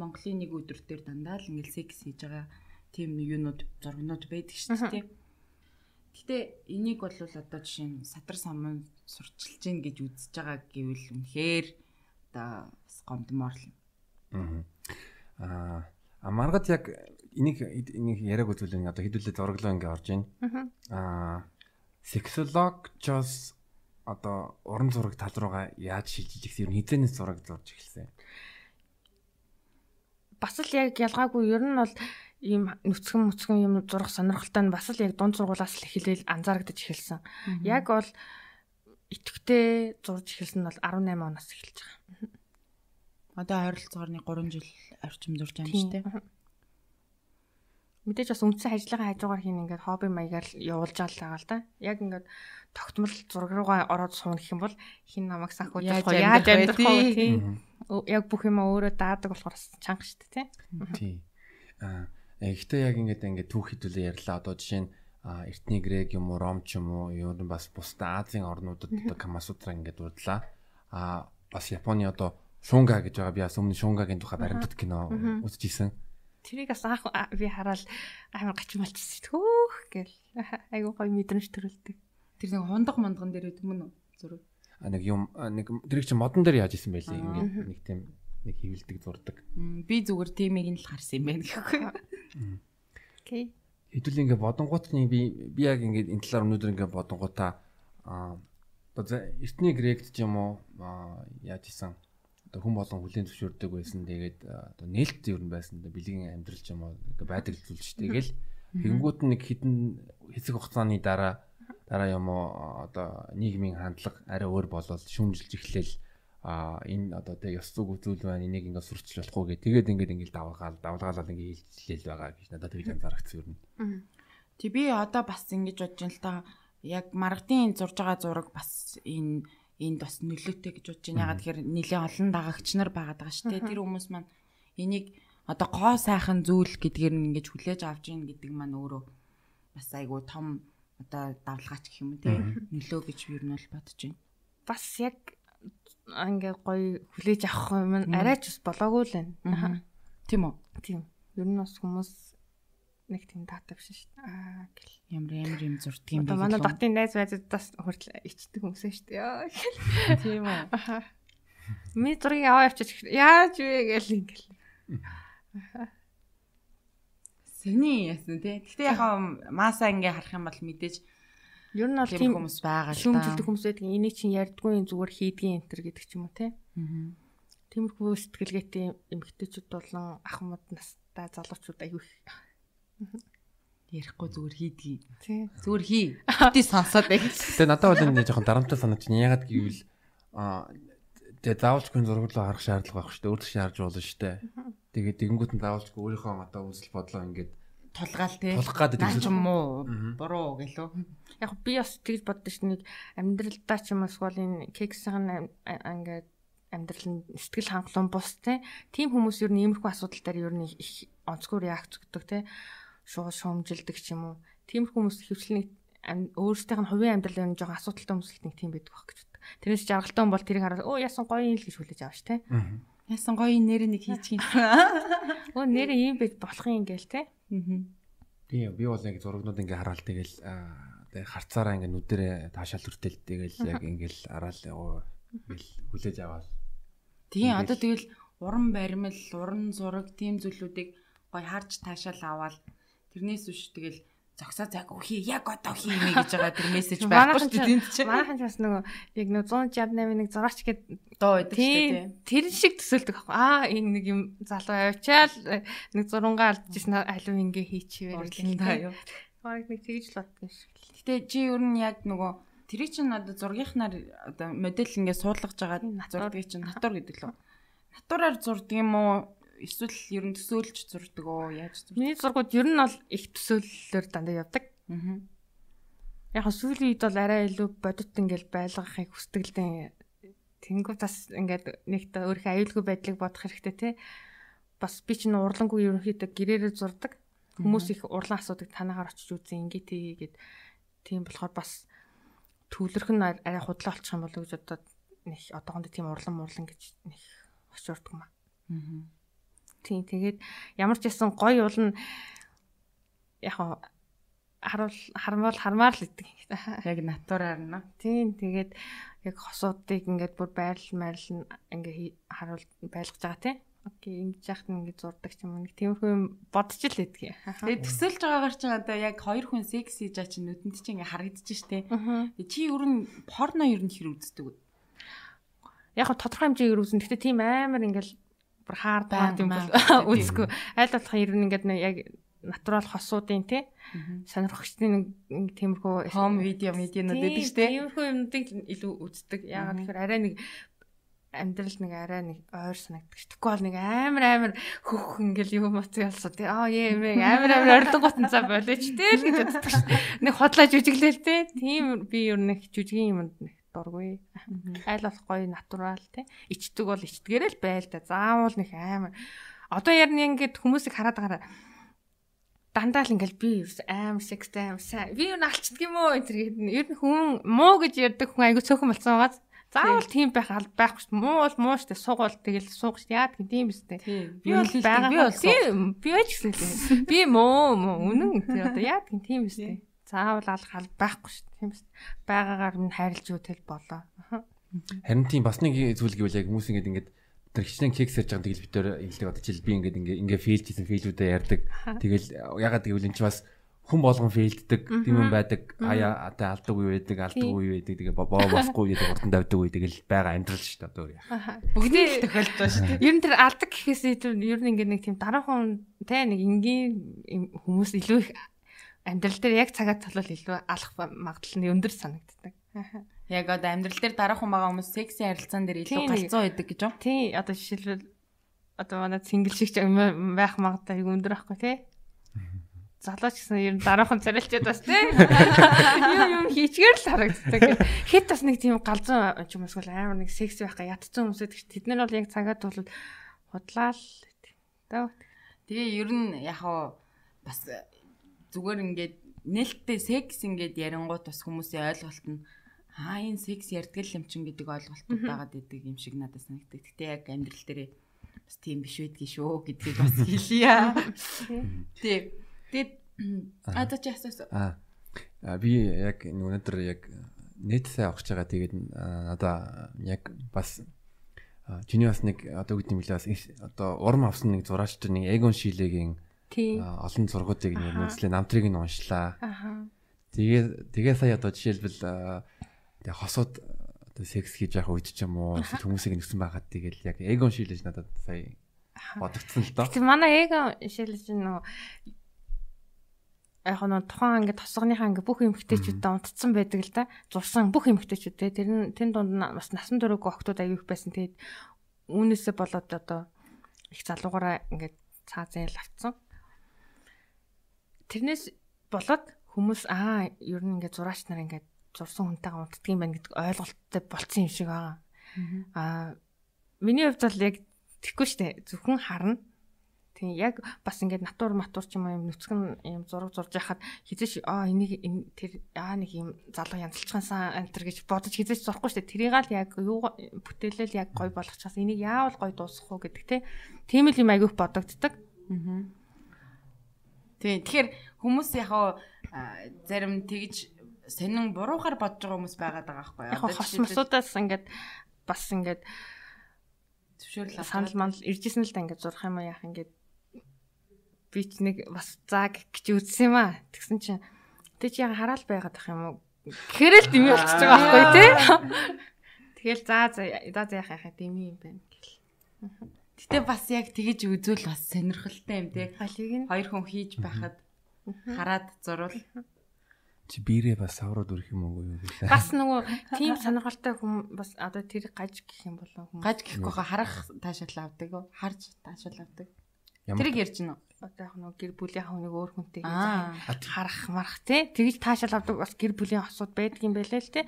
Монголын нэг өдөр дээр дандаа л ингээл секс хийж байгаа тийм юунууд зургнууд байдаг шүү дээ. Гэтэ энийг бол одоо жишээ нь садар саман сурчилж гин гэж үзэж байгаа гэвэл үнэхээр одоо бас гомдмоор л. Аа а маргад яг энийг энийг яриаг үзүүлэн одоо хэдүүлээ зураглаа ингээ орж ийн. Аа сексологчос одоо уран зураг тал руугаа яаж шилжиж ихсэн ер нь хизээнээс зураг зурж эхэлсэн. Бас л яг ялгаагүй ер нь бол ийм нүцгэн мүцгэн юм зурах сонирхолтой нь бас л яг дунд сургуулаас л эхлээл анзаарагдаж эхэлсэн. Яг бол итгэвтэй зурж эхэлсэн нь бол 18 оноос эхэлж байгаа. Одоо ойролцоогоор нэг 3 жил орчим зурж байгаа юм шүү дээ. Мэдээж бас үндсэн ажиллагаа хажуугаар хийн ингээд хобби маягаар явуулж байгаа л та. Яг ингээд тогтмол зураг руугаа ороод гэх юм бол хин намайг санхүүж болох яаж амьдрах вэ тийм яг бүх юм өөрөө даадаг болохоор чанга шүү дээ тийм аа ихтэй яг ингээд ингээд түүх хэдүүлээ ярьлаа. Одоо жишээ нь эртний грек юм уу ром ч юм уу юу нь бас бусдаа Азийн орнуудад одоо камасутра ингээд урдлаа а бас Японы одоо шунга гэж байгаа. Би бас өмнө шунгагийн тухай баримтат кино үзчихсэн тэрийг бас анх би хараад амар гачмалчихсан төөх гэл айгуу гоё мэдрэмж төрүүлдэг Тэр нэг хундаг мандган дээр гэдэг мөн зураг. А нэг юм нэг тэр чи модон дээр яаж исэн байлээ ингээд нэг тийм нэг хөвөлдөг зурдаг. Би зүгээр тиймийг нь л харсан юм байна гэхгүй. Окей. Хэдүүл ингээд бодонгууд нь би би яг ингээд энэ талаар өнөөдөр ингээд бодонгуудаа а одоо эртний грект ч юм уу яаж исэн одоо хүн болон хүлийн зөвшөөрдөг байсан. Тэгээд одоо нээлт ер нь байсан. Бэлгийн амьдрал ч юм уу байдаг зүйл шүү. Тэгэл тэгэнгүүт нэг хідэн хэсэг хугацааны дараа дараа юм уу одоо нийгмийн хандлага арай өөр болол шүмжилж эхлээл а энэ одоо тэг ёс зүг үзүүл байна энийг ингээд сурчлах болохгүй гэ тэгээд ингээд ингээд давгаал давлгаалал ингээд хэлжлээл байгаа гэж надад тэгж анзаарчихсан юм. Тэг би одоо бас ингэж бодож байна л та яг маргадын зурж байгаа зураг бас энэ энд бас нөлөөтэй гэж бодож байна. Ягаад тэгэхээр нэлээ олон дагагч нар байгаад байгаа шүү дээ. Тэр хүмүүс маань энийг одоо гоо сайхан зүйл гэдгээр нь ингэж хүлээж авч ийн гэдэг маань өөрөө бас айгүй том одоо давлгаач гэх юм уу те нөлөө гэж юу нь бол бодож байна. Бас яг ингээ гоё хүлээж авах юм арайч бас болоогүй л байна. Тийм үү? Тийм. Ер нь бас хүмүүс нэг тийм дата биш шүү дээ. Аа гэл. Ямар ямар юм зурдаг юм бэ? Манай дотын найз байзуудаас хүртэл ичдэг хүмүүс шүү дээ. Тийм үү? Ми зургийг аваа явчих. Яаж вэ гэл ингээл. Сэний яасан тий. Гэтэ яг мааса ингээ харах юм бол мэдээж ер нь бол тийм хүмүүс байгаа л да. Шүмжилдэг хүмүүс байдаг. Энийг чинь ярьдгүй зүгээр хийдгийн энтер гэдэг ч юм уу тий. Аа. Тиймэрхүү сэтгэлгээтэй эмэгтэйчүүд болон ахмад настай залуучууд аягүй ярихгүй зүгээр хийдгийг. Тий. Зүгээр хий. Бити сонсоод байг. Тэгээ надад бол энэ жоохон дарамттай санагдаж байна. Ягаад гэвэл аа Тэгээ заавалчгүй зураг руу харах шаардлага байхгүй шүү дээ. Өөртөө шаарж болно шүү дээ. Тэгээд тэгэнгүүт нь заавалчгүй өөрийнхөө одоо үзэл бодлоо ингээд тулгаал тий. тулах гэдэг юм уу буруу гэлөө. Яг би бас тэгж боддоо ш нэг амьдралдаа ч юм уу эсвэл энэ кексийн ингээд амьдрал нь сэтгэл хангалуун бус те тийм хүмүүс ер нь иймэрхүү асуудал дээр ер нь их онцгой реакц өгдөг те шууд шуумжилдэг ч юм уу тиймэрхүү хүмүүс хөвчлэн өөрсдийнх нь хувийн амьдрал нь жоохон асуудалтай хүмүүс их нэг тийм байдаг байх гэж боддог. Тэрнээс жаргалтай хүн бол тэрийг хараад өө яасан гоё юм л гэж хүлээж авч те. Яасан гоё нэр нэг хийчих юм. Өө нэр ийм байж болох юм гээл те. Тийм би бол яг зурагнууд ингээ хараал тэгэл харцаараа ингээ нүдэрээ таашаал хүртэл тэгэл яг ингээл араал ингээл хүлээж аваад Тийм одоо тэгэл уран баримл, уран зураг тийм зүйлүүдийг гоё харж таашаал аваад тэрнээс биш тэгэл зогсоо цаг өхий яг одоо хиймээ гэж байгаа тэр мессеж байхгүй шүү дээ тийм ч. Манайхан ч бас нөгөө яг нэг 168 нэг зураач гээд доо байдаг шүү дээ. тэр шиг төсөөлдөг аахгүй. Аа энэ нэг юм залуу авчаал нэг зурунгаа алдчихсан алив ингээ хийчихвэр та юу. Бараг нэг тэгж л боддог шиг. Гэтэ чи ер нь яг нөгөө тэр чинь одоо зургийнхнаар одоо модель ингээ суулгаж байгаа зургийг чинь натур гэдэг лөө. Натураар зурдаг юм уу? Эсвэл ер нь төсөөлж зурдаг уу? Яаж зурдаг? Миний зургууд ер нь бол их төсөөллөөр дандаа явдаг. Аа. Яг сүүлийн үед бол арай илүү бодит ингээл байлгахыг хүсдэг л дээ. Тэнгүү бас ингээд нэг та өөрийнхөө аюулгүй байдлыг бодох хэрэгтэй те. Бас би чинь урлангүй ерөнхийдөө гэрээрээ зурдаг. Хүмүүс их урлан асуудаг танаагаар очиж үзэн ингээ тээ гэд тийм болохоор бас төвлөрөх нь арай худлаа болчих юм болов уу гэж одоо нэг одоохондоо тийм урлан мурлан гэж нэг очиордог юм аа. Аа. Тийм тэгээд ямар ч ясан гоё уулна яг хаа харуул хармал хармаар л идэг. Яг натураар нь. Тийм тэгээд яг хосуудыг ингээд бүр байрал нь ингээ харуул байлгаж байгаа тийм. Окей ингэж яхад ингэ зурдаг юм нэг тиймэрхүү бодож л идэг. Тэгээ төсөөлж байгаагаар чинь одоо яг хоёр хүн секс хийж байгаа чинь нүдэнд чинь ингээ харагдаж штэ. Чи ер нь порно ер нь хэр үздэг вэ? Яг тодорхой хэмжээгээр үзэн. Гэхдээ тийм амар ингээл бүр хаар даад юм бол үзэхгүй. Айл болох ер нь ингээд яг натурал хосуудын тий сонирхогчдын нэг тиймэрхүү Хом видео медианууд байдаг штэ. Тиймэрхүү юмнуудыг илүү үздэг. Яагаад тэгэхээр арай нэг амьдрал нэг арай нэг ойр санагддаг. Тэгэхгүй бол нэг амар амар хөх ингээл юм материалсуу тий. Аа юм амар амар ордон гутан цаа болооч тий л гэж боддог. Нэг хотлоо жүжиглээл тий. Тийм би ер нь их жүжигийн юмд нэг дургүй. Айл болох гоё натурал тий. Ичдэг бол ичдгээрээ л байл та. Заавал нэг амар. Одоо ярина ингээд хүмүүсийг хараад байгаараа дандаа л ингээл би аим секстэй аим сайн. Би юу алчдаг юм уу энэ гээд ер нь хүн муу гэж ярьдаг хүн айгу цөөхөн болсон байгаа. Заавал тийм байх байхгүй шүү. Муу бол муу шүү. Суугал тэгэл суух шүү. Яад гэх тийм биз дээ. Би бол байгаа. би бол би ч гэсэн л. Би муу муу үнэн тий одоо яад гэх тийм биз дээ. Заавал алах аль байхгүй шүү. Тийм биз. Байгаагаар минь хайрлж үтэл болоо. Харин тийм бас нэг зүйл гэвэл яг хүмүүс ингээд ингээд тэр хичнээн кекс ярьж байгаа тэгэл битээр хэлдэг одоо жишээл би ингээд ингээ ингээ фейлж хийсэн фейлүүдээ ярьдаг. Тэгэл ягаад гэвэл энэ чи бас хүн болгон фейлддэг тийм юм байдаг. Аяа одоо алдаг үе байдаг, алдаг үе байдаг. Тэгээ боо болохгүй гэдэг урдан давдаг үе тэгэл байгаа амьдрал шүү дээ одоо яа. Бүгдээ л тохиолдож байна шүү дээ. Ер нь тэр алдаг гэхээс илүү ер нь ингээд нэг тийм дараахан те нэг энгийн хүмүүс илүү их амьдрал дээр яг цагаа толол илүү алах магадлал нь өндөр санагддаг. Яг одоо амьдрал дээр дараахан байгаа хүмүүс секси харилцаан дээр илүү галзуу байдаг гэж юу? Тий одоо жишээлбэл одоо манай цингэл шиг байх магадлал их өндөр байхгүй тий. Залууч гэсэн ер нь дараахан царилчаад бас тий. Юм юм хийчгээр л харагддаг. Хэд бас нэг тийм галзуу юм эсвэл амар нэг секси байх га ятцсан хүмүүс гэдэг. Тэд нар бол яг цагаа тулал худлаа л гэдэг. Тэ. Тэгээ ер нь яг бас зүгээр ингээд нээлттэй секс ингээд ярингуут бас хүмүүсийн ойлголт нь аа энэ секс ярьдаг юм чин гэдэг ойлголтууд байгаад идэг юм шиг надад санагддаг. Гэтэ яг амьдрал дээр бас тийм биш байдгийг шүү гэдгийг бас хэлье. Тий. Тэгээд одоо чи асуусан. Аа а, би яг өнөөдөр яг нэтсээ авах гэж байгаа тэгээд одоо яг бас чиний бас нэг одоо үгд юм лээ бас одоо урам авсан нэг зураач чинь нэг Эгон а, олон зургуудыг нэг үзлээ намтрыг нь уншлаа. Тэгээ тэгээ сая одоо жишээлбэл тэгээ хосууд одоо секс хийж явах үед ч юм уу хүмүүсийг нэгсэн байгаад тэгэл яг Эгон Шилэж надад сая бодогдсон л доо. Тэг манай эго шилж нөгөө яг нь тухайн ингээд тосгоныхаа ингээд бүх эмгтээчүүдээ унтцсан байдаг л да. Зурсан бүх эмгтээчүүд те тэр нь тэн дунд бас насан туршиг охтууд аяг их байсан. Тэгээд үүнээсээ болоод одоо их залуугаараа ингээд цаазын л авцсан. Тэрнээс болоод хүмүүс аа ер нь ингээд зураач нар ингээд зурсан хүнтэйгээ унтдаг юм байна гэдэг ойлголттой болцсон юм шиг байгаа. Аа миний хувьд бол яг тэггүй штэ зөвхөн харна. Тийм яг бас ингээд натур матур ч юм уу юм нүцгэн юм зураг зурж яхад хизээш аа энийг тэр аа нэг юм залуу янзлцгаансан антер гэж бодож хизээш зурхгүй штэ тэрийг л яг юу бүтээлэл яг гой болгочихсан энийг яавал гой дуусгах уу гэдэг те. Тийм л юм айгүйх бодогддаг. Аа. Тийм тэгэхээр хүмүүс яг зарим тэгж сонин буруухаар бодож байгаа хүмүүс байгаад байгаа байхгүй яг хос мосуудаас ингээд бас ингээд зөвшөөрөл санал мандал иржсэн л да ингээд зурх юм яах ингээд би ч нэг бас зааг гэж үзсэн юм аа тэгсэн чинь. Тэг чи яг хараал байгаад ах юм уу? Гэхээр л дэмий болчихж байгаа байхгүй тий? Тэгэл за за за яах яах дэмий юм байна гэл Гэтэ бас яг тэгэж үзүүл бас сонирхолтой юм тий Хоёр хүн хийж байхад хараад зурвал Чи биерээ бас саврууд өрөх юм уу юу гэлээ. Бас нөгөө тийм сонирхолтой хүн бас одоо тэр гаж гэх юм болоо хүн. Гаж гэхгүй хаа харах таашаал авдаг. Харж таашаал авдаг. Тэрийг ярьж гинөө. Одоо яг нөгөө гэр бүлийн хүнийг өөр хүнтэй харах марах тий. Тэгж таашаал авдаг бас гэр бүлийн осууд байдаг юм байлаа л тий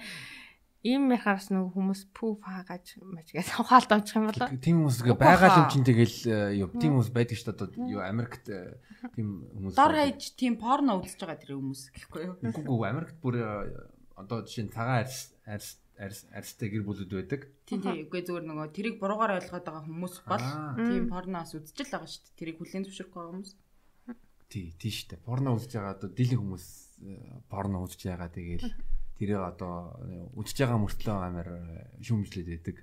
ийм яхаас нөгөө хүмүүс пүү фаагаж мачгаас ухаалт ончих юм болоо. Тийм хүмүүс байгаа юм чинь тэгэл юу тийм хүмүүс байдаг шүү дээ. Юу Америкт э, тийм хүмүүс дор хаяж тийм порно үзэж байгаа тэр хүмүүс гэхгүй юу? Үгүй үгүй Америкт бүр э, одоо жишээ нь цагаан арьс арьс арьс арьстай гэр бүлүүд байдаг. Тийм тийм үгүй зүгээр нөгөө тэрийг буруугаар ойлгоод байгаа хүмүүс бол тийм порноос үзэж л байгаа шүү дээ. Тэрийг хүлээн зөвшөөрөх байгаа хүмүүс. Тий, тий шүү дээ. Порно үзэж байгаа одоо дийлэн хүмүүс э, порно үзэж байгаа тэгэл тэрийг одоо үдчихэж байгаа мөртлөө амар шүүмжлээд байдаг.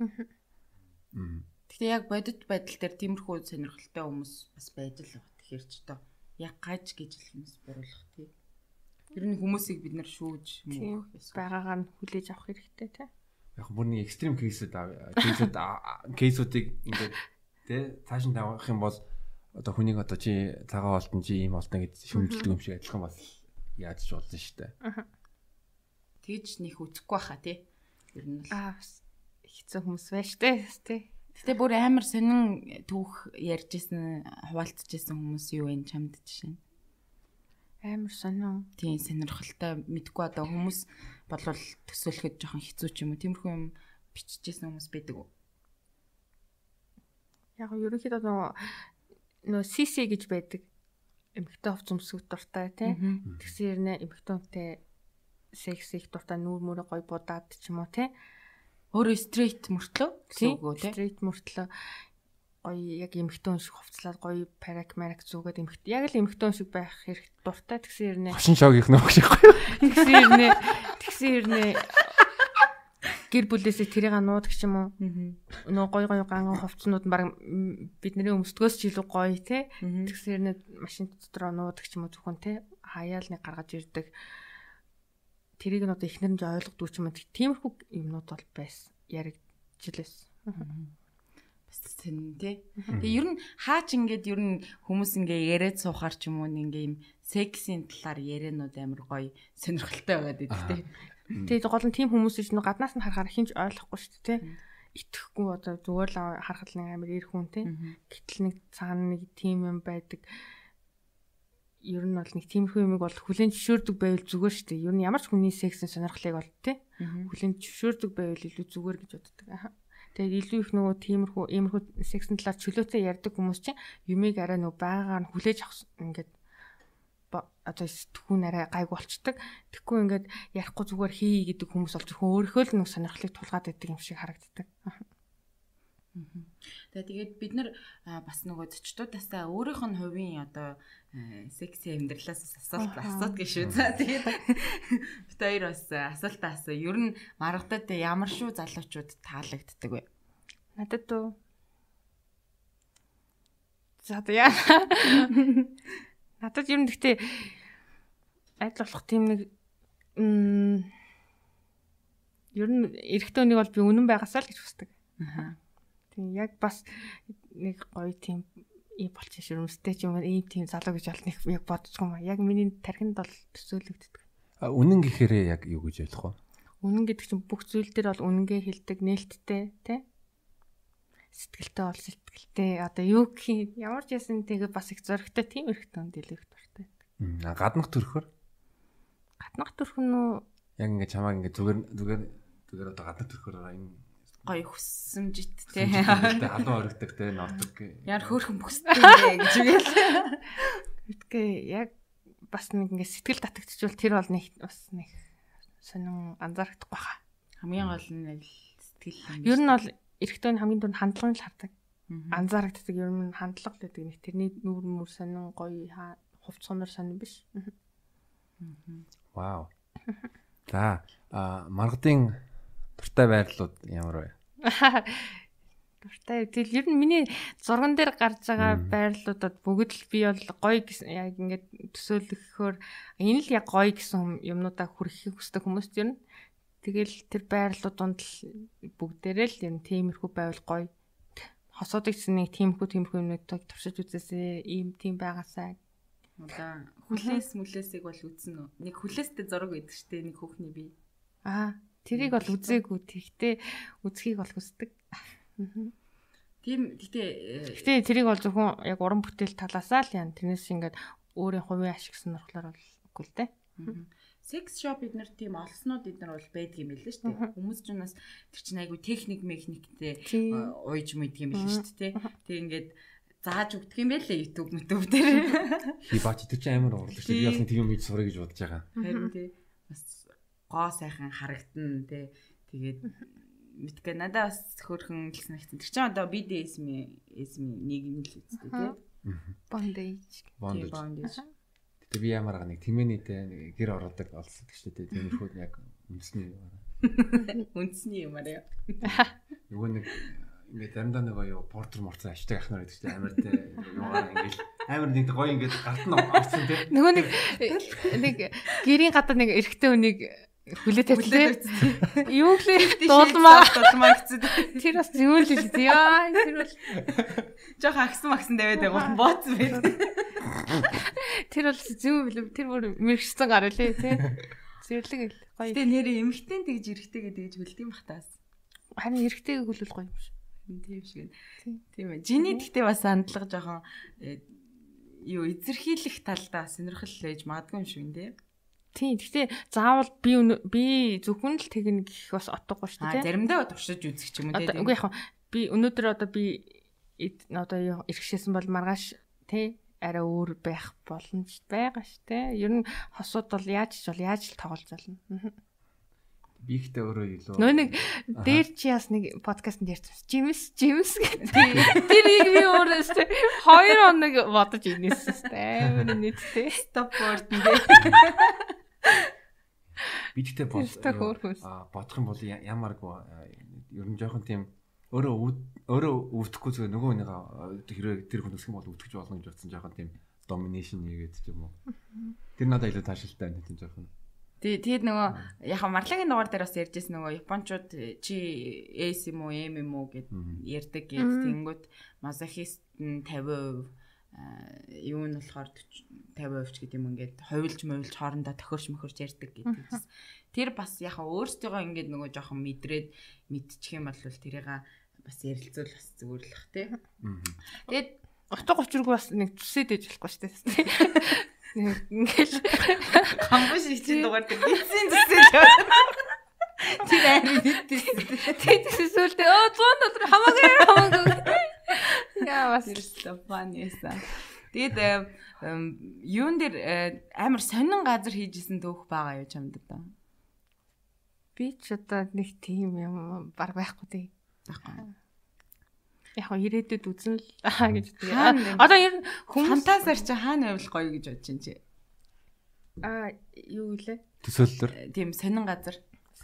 Гэхдээ яг бодит байдал дээр тиймэрхүү сонирхолтой хүмүүс бас байж л байгаа. Тэгэхээр ч одоо яг гаж гэж хэлэх юмс буруулах тий. Ер нь хүмүүсийг бид нар шүүж мөн байгаагаа нь хүлээж авах хэрэгтэй тий. Яг бүр нэг экстрим кейсүүд кейсүүд кейсүүдийг ингээд тий цааш нь тавих юм бол одоо хүнийг одоо чи цагаан олтон чи ийм олтон гэж шүүмжилдэг юм шиг адилхан бас яаж ч болно шүү дээ. Аа тэгж нэх үзэхгүй баха тий. Ер нь л аа хэцүү хүмүүс байж тээ тий. Гэтэ бүр амар сонин түүх ярьж исэн хуваалцж исэн хүмүүс юу вэ чамд жишээ? Амар сонин. Тийм сонирхолтой мэдгүй одоо хүмүүс болвол төсөөлөхөд жоохон хэцүү ч юм уу. Тиймэрхүү юм биччихсэн хүмүүс байдаг уу? Яг нь ерөнхийдөө нөө CC гэж байдаг эмхтэй хувц өмсөг дуртай тий. Тэгсэн хэрнээ эмхтэй хүнтэй секс их дуртай нүүр мөрө гой будаад ч юм уу тий. Өөрөө стрейт мөртлөө гэсэн үг үү тий. Стрейт мөртлөө. Гоё яг эмхтэн шиг хувцлаад гоё парак марак зүгээд эмхт яг л эмхтэн шиг байх хэрэг дуртай тэгсэн хэрнээ хошин шог их нөх шиг гоё тэгсэн хэрнээ тэгсэн хэрнээ гэр бүлээсээ тэрийг нуудаг ч юм уу? Нөө гоё гоё ганган хувцнууд нь баг бидний өмсдгөөс ч илүү гоё те? Тэгсэн хэрнээ машин дотроо нуудаг ч юм уу зөвхөн те? Хаяал нэг гаргаж ирдэг тэрийг нь одоо ихнэр нь ойлгодгүй ч юм уу. Тиймэрхүү юмнууд бол байсан. Яригдчихлээс бас тэн тий. Тэгээ ер нь хаач ингээд ер нь хүмүүс ингээ яриад суухаар ч юм уу ингээ юм сексийн талаар ярианууд амар гоё сонирхолтой байгаад идэв тий. Тэгээ гол нь тийм хүмүүс иш нөө гаднаас нь харахаар хинч ойлгохгүй шүү дээ тий. Итгэхгүй одоо зүгээр л харахад нэг амар ир хүн тий. Гэтэл нэг цаана нэг тийм юм байдаг ер нь бол нэг тиймэрхүү юмыг бол хүлэн зөвшөөрдөг байвал зүгээр шүү дээ. Ер нь ямар ч хүний сексийн сонирхлыг бол тий. Хүлэн зөвшөөрдөг байвал илүү зүгээр гэж боддог. Аа. Тэгээд илүү их нөгөө тиймэрхүү иймэрхүү сексийн талаар чөлөөтэй ярьдаг хүмүүс чинь юмыг арай нөгөө байгаагаар нь хүлээж авах ингээд одоо сэтгүүн арай гайг болчдөг. Тэгэхгүй ингээд ярихгүй зүгээр хий гэдэг хүмүүс бол зөвхөн өөрийнхөө л нэг сонирхлыг тулгаад байдаг юм шиг харагддаг. Аа тэгээд бид нар бас нөгөө зочдуудаасаа өөрийнх нь хувийн одоо секси амьдралаас асуулт асуудаг шүү. За тэгээд бид хоёр бас асуулт асуу. Ер нь маргадад ямар шүү залуучууд таалагддаг вэ? Надад уу. За яа. Надад ер нь гэхдээ айдл болох тийм нэг ер нь эрэгтэй хүнийг бол би үнэн байгаасаа л гэж хүсдэг. Аа Тийм яг бас нэг гоё тийм ийм болчих шүрмстэй ч юм уу ийм тийм залуу гэж олныг яг бодчих юм аа. Яг миний тархинд бол төсөөлөгддөг. А үнэн гэхээр яг юу гэж ойлгох вэ? Үнэн гэдэг чинь бүх зүйл дээр бол үнэнгээ хэлдэг, нээлттэй, тий? Сэтгэлтэй бол сэтгэлтэй. Одоо юу гэх юм ямар ч ясан тэгээ бас их зөрөгтэй тийм эрхтэн дэлгэх дуртай. А гаднах төрхөр Гаднах төрх нь үү? яг ингээд чамааг ингээд зүгээр зүгээр зүгээр одоо гаднах төрхөр энэ Гоё хүссэмжит те. халуун оригдаг те нордог. Яар хөөрхөн бүстэй гэж үгээл. Гэтгээ яг бас нэг ингэ сэтгэл татагдчихвал тэр бол нэг бас нэг сонин анзаарахгүй баха. Хамгийн гол нь л сэтгэл. Ер нь бол эрэгтэй хамгийн түрүүнд хандлагыг л хардаг. Анзаарагддаг ер нь хандлага гэдэг нэг тэрний нүүр мүр сонин гоё хаа- хувц сунар сонин биш. Вау. За а маргадын дуртай байрлууд ямар вэ? Дуртай. Тэгэл ер нь миний зурган дээр гарч байгаа байрлуудад бүгд л би бол гоё гэсэн яг ингээд төсөөлөхөөр энэ л яг гоё гэсэн юмнуудаа хүрэхийг хүсдэг хүмүүс ер нь тэгэл тэр байрлууд донд л бүгдээрээ л ер нь тиймэрхүү байвал гоё. Хосуудыг ч нэг тиймэрхүү тиймэрхүү юмнуудыг туршиж үзээсэй. Ийм тийм байгаасаа. Одоо хүлээс мүлээсийг бол үзнэ. Нэг хүлээстэй зураг байдаг штэ нэг хүүхний бие. Аа, тэрийг бол үзээгүй. Тэгтээ үзхийг бол хүсдэг. Тийм гэтээ Гэтэ тэрийг бол зөвхөн яг уран бүтээл талаасаа л яа. Тэрнээс ингээд өөрийн хувийн ашиг сонирхлоор бол үгүй л дээ. секс шоп бид нар тийм олснууд бид нар бол байдаг юм лээ шүү дээ. Хүмүүс ч нас тэр чинь айгу техник мехниктэй Тийм. э, мэдг юм лээ шүү дээ. Тэг ингээд зааж өгдөг юм байлээ YouTube YouTube дээр. Хибач тэр чинь амар урлаг шүү. Би бас нэг тийм юм хийж сурах гэж бодож байгаа. Харин тий гоо сайхан харагдана тий. Тэгээд мэдгээ надад бас хөөрхөн л санагдсан. Тэр чинь одоо BDSM SM нэг юм л үстэй тий. Bondage. Bondage. Гэтэ би ямар нэг тэмээнийтэй нэг гэр ороодаг олсон гэж дээ. Тиймэрхүү яг үндэсний Үндэсний юм аа. нөгөө нэг ингээд заримдаа нөгөө юу портер морцсон аштай ахнаар гэдэг чинь амар те юугаар ингээд амар нэг гоё ингээд гарт нь орсон те. Нөгөө нэг нэг гэрийн гадаа нэг эрэгтэй хүнийг хүлээ тавьлаа. Юу гэлээ дуулмаа. Дулмаа гэсэн. Тэр бас юу л хэлээ. Яа, тэр бол Жохо агсан магсан даваад байгаа бооцсон байт. тэр бол зүүн билүү. Тэр бүр мэрэгчсэн гар үлээ тий. Зэрлэг л гоё. Гэтэ нэр эмхтэн тэгж эрэхтэй гэдэг гэж хөлт юм бах таас. Харин эрэгтэйг хүлээл гоё юм шиг. Тийм шиг. Тийм. Ээ. Жиний тэгтээ бас хандлага жоохон э, юу эзэрхийлэх талдаа сонирхол лээж магадгүй юм шиг нэ. Тийм. Гэхдээ заавал би би зөвхөн л тэгнэ гэх бас отгохгүй шүү дээ. заримдаа туршиж үзэх ч юм уу Одоо үгүй яг би өнөөдөр одоо би одоо юу иргэшээсэн бол маргааш тий арай өөр байх боломж байгаа ш тий. Ер нь хосууд бол яаж ч бол яаж л тоглож болно. Мгм. Би ихтэй өөрөө илүү Нөө нэг дээр чи бас нэг подкастт ярьсан. Жимс, жимс гэдэг. Тэрийг би өөрөө шүү дээ. Хоёр хоног бодож инээсэн шүү дээ. Амар нийттэй. стоп ворд нэ. Би а бодох юм бол ямаргүй ер нь жоохон тийм өөрөө өөрөө өвдөхгүй зүгээр нөгөө нэг хэрэг тэр хүн өсөх юм бол өвдөх болно гэж бодсон жоохон тийм доминашн хийгээд ч юм уу. Тэр надад илүү таашилтай байна тийм жоохон. Тий, тэгээд нөгөө яха марлагийн дугаар дээр бас ярьжсэн нөгөө японочууд чи эс юм уу эм юм уу гэд ярьдаг гэд тэнгүүт мазохист нь 50% аа, юу нь болохоор 40 50% ч гэдэг юм ингээд ховилж мовилж хоорондоо тохиорч мөхөрч ярьдаг гэдэг. Тэр бас яха өөрсдөө ингээд нөгөө жоохон мэдрээд мэдчих юм бол тэрийг бас ярилцвал бас бах тий. Тэгээд Утга учиргүй бас нэг зүсээд ээж болохгүй шүү дээ. Ингээл хамбаш ичийн дугаар дээр бицэн зүсээ. Тэр ари нийтээс. тэгсэн сүлдээ оо 100 доллар хамаагүй хамаагүй. Яа бас фан ясан. Тэгээд эм, юун дээр э, амар сонин газар хийжсэн төөх байгаа юу чамд одоо. би ч одоо нэг тийм юм баг байхгүй тий. Баггүй. Яг хоо ирээдүйд үзэн л аа гэж тэгээ. вэ? Одоо ер нь хүмүүс Фантазаар чи хаана байвал гоё гэж бодож чинь чи. аа юу гэлээ? Төсөөллөөр Э, Тийм сонин газар.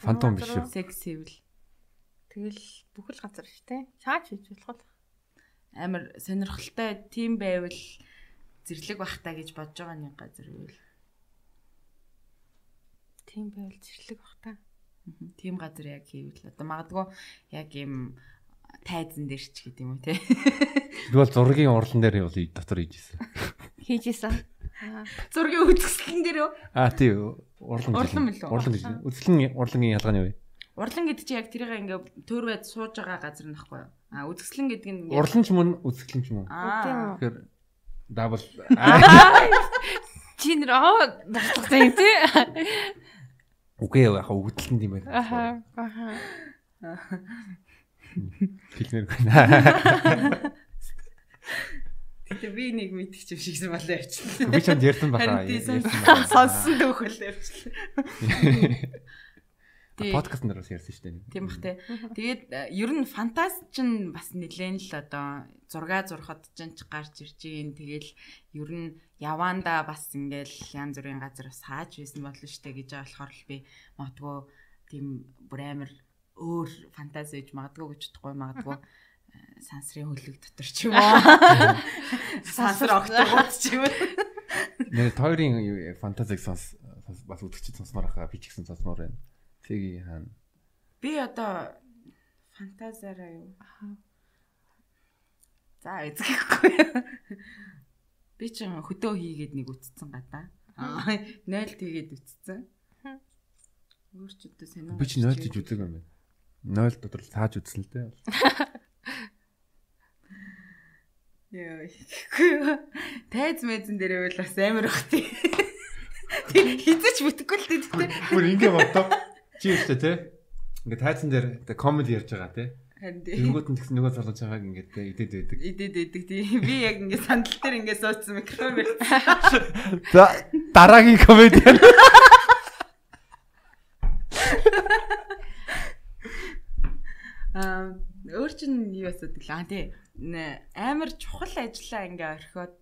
Фантом биш үү? Секс хийвэл Тэгэл бүхэл газар шүү дээ. Чаач хийж болох. Амар сонирхолтой тийм байвал зэрлэг бахтаа гэж бодож байгаа нэг газар байвал. Тийм байвал зэрлэг бах та. Тийм газар яг хийвэл одоо магадгүй яг юм тайзан дээр ч гэдэг юм уу те. Бол зургийн урлан дээр бол дотор хийжсэн. Хийжсэн. Зургийн үзэсгэлэн дээр юу? Аа тий урлан. Урлан мөлөө? Урлан гэж. Үзэсгэлэн урлагийн ялгааны вэ? Урлан гэдэг чинь яг тэрийг ингээ төр байд сууж байгаа газар нөхгүй юу? А үзэсгэлэн гэдэг нь Урлан ч мөн үзэсгэлэн ч мөн. Тэгэхээр дабл Чи нэр аа бодлоготой юм тий. үгүй яа өгдөлтөнд юм байна. Аха. Аха. Хэлмээр байна. Гэтэ би нэг мэдчих юм шигсэн болоо явчихлаа. Би. Харин тий, ярьсан баха. Сонссон дөхөл явчихлаа. Тий. Подкаст нэр бас ярьсан шүү дээ. Тийм бах те. Тэгээд э, ер нь фантаст ч нь бас нэлээд л одоо зурга зурхад ч ч гарч ирж гин. Тэгэл ер нь яваанда бас ингээл янз бүрийн газар бас хааж байсан болно штэ гэж байгаа болохоор л би магадгүй тийм бүр амар өөр фантази гэж магадгүй гэж бодохгүй магадгүй э, сансрын хөлөг дотор ч юм уу. Сансар октогод ч юм уу. Нэр тойрын фантазиг сонс бас үтгэж сонсомоор хаа би ч гэсэн сонсомоор байна. Тэги хаана. Би одоо фантазиараа юу? За эзэхгүй. Би ч хөдөө хийгээд нэг үтцсэн гадаа. Аа 0 тэгээд үтцсэн. Өөр ч өдөө сонио. Би ч 0 гэж үзэг юм байна. 0 дотор л тааж үзсэн л дээ. Яа. Тайз мэзэн дээр байл бас амар бах тий. Хизэж бүтэхгүй л дээ. Бүр ингэ бодоо. Чи өстэй те. Ингээ тайзан дээр комеди ярьж байгаа те. Тэнгүүд нь тэгсэн нөгөө залгаж байгааг ингээд идэд байдаг. Идэд идэг тий. Би яг ингэ сандал дээр ингэ суудсан микрофон барьсан. За дараагийн комедиан. Аа өөр чинь юу асуудаг л аа тий. Амар чухал ажиллаа ингээ орхиод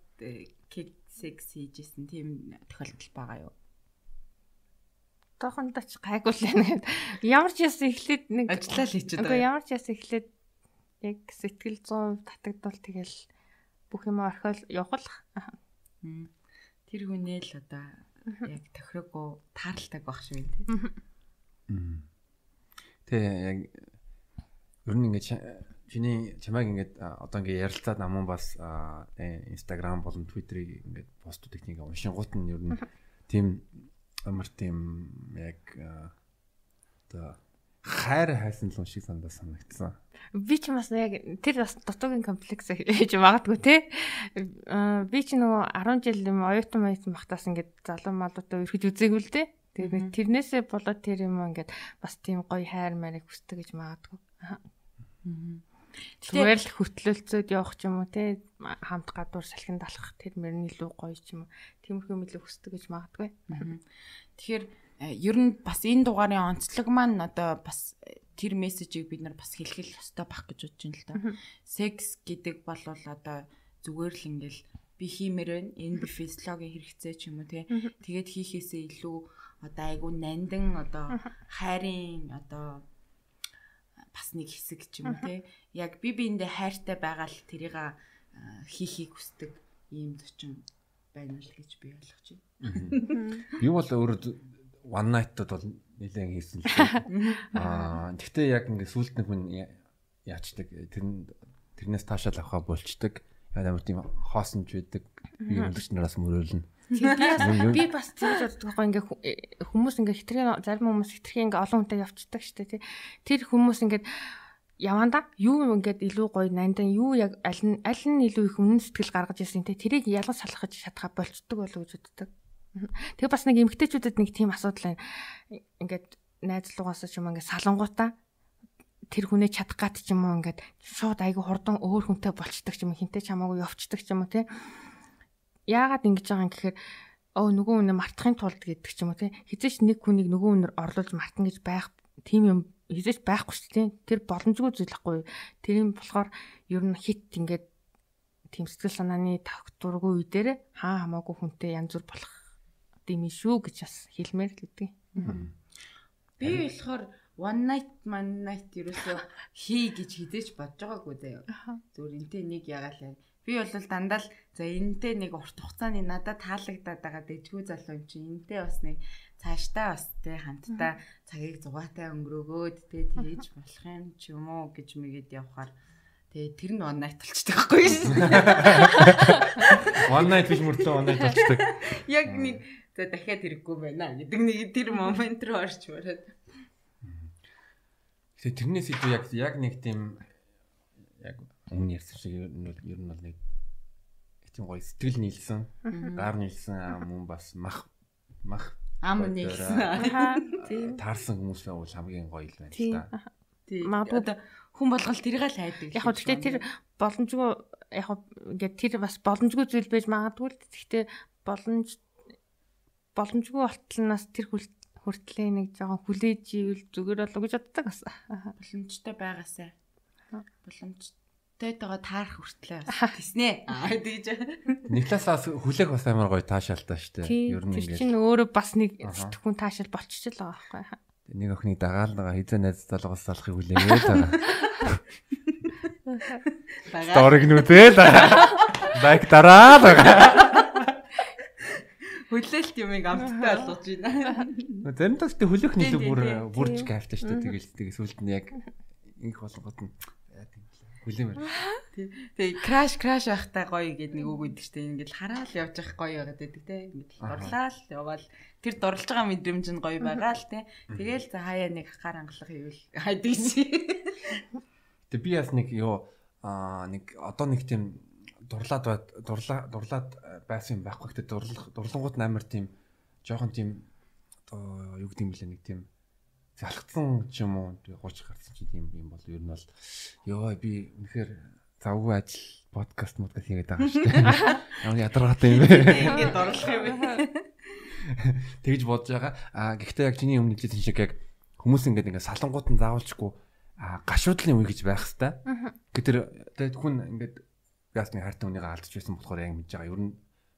кик секс хийжсэн тийм тохиолдол байгаа юу? Тохондоо ч гайгүй л байна гэдэг. Ямар ч яс эхлээд нэг Ажиллаа л хийчихэд Үгүй ямар ч яс эхлээд яг сэтгэл 100% татагдвал тэгэл бүх юм орхиол. Мм. Тэр хүнээ л одоо яг тохироогүй тааралтай байх шиг юм тий. Тэ яг ер нь ингээд чи- чиний чамайг ингээд одоо ингээд ярилцаад намун бас Instagram болон Twitter-ийг ингээд постууд их нэг уншингууд нь ер нь тийм амар тийм яг а, одоо хайр хайсан л шиг сандаа санагдсан. Би ч бас яг тэр бас дутуугийн комплекс хийж магадгүй те. Аа, Би ч нөгөө 10 жил юм оюутан оюутан бахтаас ингээд залуу малуудаа өрхөж үзээгүй л те. Тэгээд тэрнээсээ болоод тэр юм ингээд бас тийм гоё хайр марыг хүсдэг гэж магадгүй. Аа. Зүгээр л хөтлөлцөөд явах ч юм уу те хамт гадуур салхинд алхах тэр мөрний илүү гоё ч юм уу. Тиймэрхүү мэлээ хүсдэг гэж магадгүй. Тэгэхээр э, ер нь бас энэ дугаарын онцлог маань одоо бас э, тэр мессежийг бид нар бас хэлхэл ёстой байх гэж бодож байна л да. Секс гэдэг бол одоо зүгээр л ингээл би хиймээр байна. Энэ би физиологийн хэрэгцээ ч юм уу тий. Тэгээд хийхээсээ илүү одоо айгу нандин одоо хайрын одоо бас нэг хэсэг ч юм уу тий. Яг би биэндээ хайртай байгаа л тэрийг хийхийг хүсдэг ийм зочин байна л гэж би ойлгож байна. Би бол өөрөө one night-д бол нэлээд хийсэн л дээ. Аа гэхдээ яг ингээд сүулт нэг хүн яачдаг тэр тэрнээс таашаал авахаа болчдөг. Яг амар тийм хоосонч байдаг. Би өнгөрч нараас мөрөөлнө. Би бас тэгж боддог байхгүй ингээ э, хүмүүс ингээ хитрхийн зарим хүмүүс хитрхийн ингээ олон хүнтэй явцдаг штэ тий. Тэр хүмүүс ингээ яванда юу ингээд илүү гоё нандан юу яг аль нь аль нь илүү их үнэн сэтгэл гаргаж ирсэн тий. Тэрийг ялгаж салгаж чадхаа болцдог болов гэж боддог. Тэгээ бас нэг эмгтээчүүдэд нэг тийм асуудал байна. Ингээд найз лугаас ч юм ингээ салангуудаа тэр хүнээ чадах гат ч юм уу ингээд шууд айгу хурдан өөр хүнтэй болцдог ч юм уу хинтээ чамаагүй явцдаг ч юм уу тий яагаад ингэж байгаа юм гэхээр оо нөгөө үнэ мартахын тулд гэдэг ч юм уу тий хизээч нэг хүнийг нөгөө үнээр орлуулж мартан гэж байх тийм юм хизээч байхгүй шүү дээ тэр боломжгүй зүйл байхгүй тэр юм болохоор ер нь хит ингээд тийм сэтгэл санааны тогтворгүй үе дээр хаа хамаагүй хүнтэй янз бүр болох юм шүү гэж бас хэлмээр л гэдэг. Би болохоор one night man night ерөөсөө хий гэж хизээч бодож байгаагүй дээ. Зүгээр энтэй нэг ягаал. Би бол дандаа л за энтэй нэг урт хугацааны надад таалагдаад байгаа дэжгүй залуу юм чи энтэй бас нэг цаашдаа бас те хамтдаа цагийг зугаатай өнгөрөөгөөд те тгийж болох юм ч юм уу гэж мэгээд явхаар тэгээ тэр нь one night болчтой байхгүй юу? One night биш мөртлөө one night болчтой. Яг нэг за дахиад хэрэггүй байна гэдэг нэг тэр момент руу орч мараад. Тэгээ тэрнээс илүү яг яг нэг тийм яг өмнө ярьсан шиг ер нь бол ер нь бол нэг тийм гоё сэтгэл нийлсэн, гар нийлсэн мөн бас мах мах ам нийлсэн. Тийм. таарсан хүмүүс байвал хамгийн гоё л байна л да. Тийм. Магадгүй хүн болгол тэрийг л хайдаг. Яг хөө гэхдээ тэр боломжгүй яг хөө ингээд тэр бас боломжгүй зүйл байж магадгүй л гэхдээ боломж боломжгүй болтлоноос тэр хүл- хүртлээ нэг жоохон хүлээж ивэл зүгээр болов гэж боддог бас. боломжтой байгаасаа. Боломжтой байгаа таарах хүртлээ тийснэ. Аа тэгж. Нэг талаас хүлээх бас амар гоё таашаалтай шүү дээ. Ер нь Тэр ингээд чинь өөрөө бас нэг Аха. сэтгхүүн таашаал болчихж л байгаа байхгүй. нэг охиныг дагаал байгаа хизээ найз залгаас залахыг хүлээгээд байгаа. Бага. Дорог нүдэл. Байк дараа байгаа. Хүлээлт юмыг амттай болгож байна. Заримдаа ч нийлүү тийм, бүр тийм. бүр ч кайфтай шүү дээ. Тэгэл тэгээ сүлд нь яг инх болгоод нь хүлээмэр. Тэгээ краш краш байхтай гоё гэдэг нэг үг өгдөг штэ. Ингээд хараал явж явах гоё байгаад байдаг те. Ингээд Аха. дурлал яваал тэр дурлж байгаа мэдрэмж нь гоё байгаа л те. Тэгээл за хаяа нэг хахаар ангалах ивэл хайдаг чи. Тэгээ би бас нэг ёо аа нэг одоо нэг тийм дурлаад бай дурлаа дурлаад байсан юм байхгүй гэхдээ дурлах дурлангууд амар тийм жоохон тийм одоо юу гэдэг юм бэлээ нэг тийм залхацсан ч юм уу 30 гарсан чинь тийм юм бол ер нь бол ёо би үнэхээр завгүй ажил подкаст модкаст хийгээд байгаа шүү дээ. Ямар ядаргаатай юм бэ? Ингээд дурлах юм. Тэгж бодож байгаа. А гэхдээ яг чиний өмнө хэлсэн шиг яг хүмүүс ингээд ингээд салангууд нь заавалчгүй а гашуудлын үе гэж байх хэвээр. Гэтэр тэгээд хүн ингээд ясны хайртай хүнийг алдаж байсан болохоор яг мэдж байгаа. Ер нь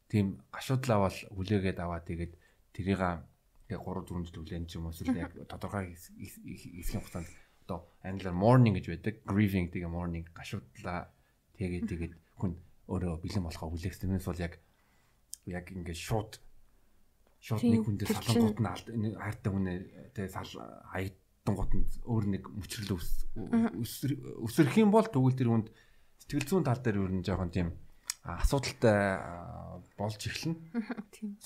тийм гашуудлаа бол хүлээгээд аваа тэгээд тэрийг яг 3 4 жил хүлээн ч юм уу эсвэл яг тодорхой хэсгийн хугацаанд одоо англиар morning гэж байдаг. Grieving тэгээ morning гашуудлаа тэгээд тэгээд хүн өөрөө бэлэн болохоо хүлээх тэрнээс бол яг яг ингээд шууд шууд нэг хүн дээр салангууд нь алд хайртай хүнээ тэгээ сал хаягдангууд нь өөр нэг мөчрөл өс- өсөр- өсөрөх юм бол тэгвэл тэр хүнд сэтгэл зүйн тал дээр ер нь жоохон тийм асуудалтай болж эхэлнэ. Тийм.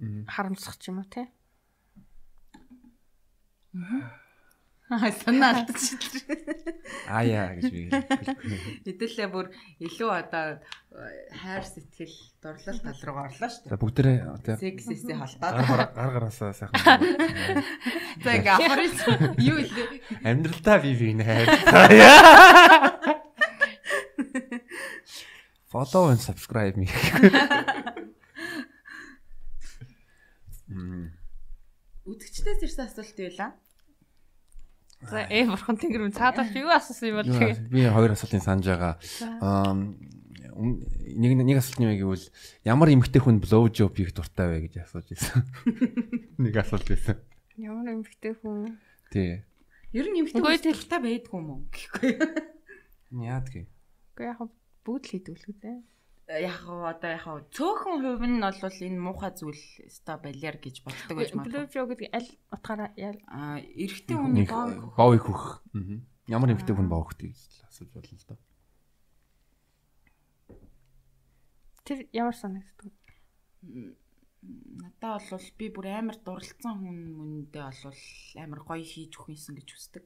Мгм. харамсах ч юм уу те. Аа санаа алдчихлээ. Аа яа гэж би. Хэдүүлээ бүр илүү одоо э, хайр сэтгэл дурлал тал руу орлоо шүү дээ. Сексэсээ гар холдоод. гар- гар гараасаа сайхан За ингээ афрын юу илээ. амьдралдаа би би нэ. Follow and subscribe me. Мм. Үдгчдээс ирсэн асуулт юу лаа? За ээ бурхан тэнгэр минь цаадаач юу асуусан юм бол Юу, тэгээ. Би хоёр асуултыг санаж байгаа. Аа нэг нэг асуултны үг гэвэл ямар эмгтэй хүн blow job хийх дуртай вэ гэж асууж байсан. Нэг асуулт байсан. Ямар эмхтэй хүн. Тий. Ер нь Үгүй, тэр- хэлтэй байдгүй юм уу гэхгүй. Яадг. Уу яг хөө бүгд л хийдэг л үү те. Яг гоо одоо яг цөөхөн хувь нь бол энэ муухай зүйл ста балиар гэж боддог гэж магадгүй. Блужо гэдэг аль утгаараа яа Аа эрэгтэй хүний боо их хөх. Ямар эмгтэй хүн боо хөхтэй гэж асууж болно л доо. тэр ямар санагддаг. надад бол би бүр амар дурлцсан хүн мөндөө бол амар гоё хийж өгөх юмсан гэж үздэг.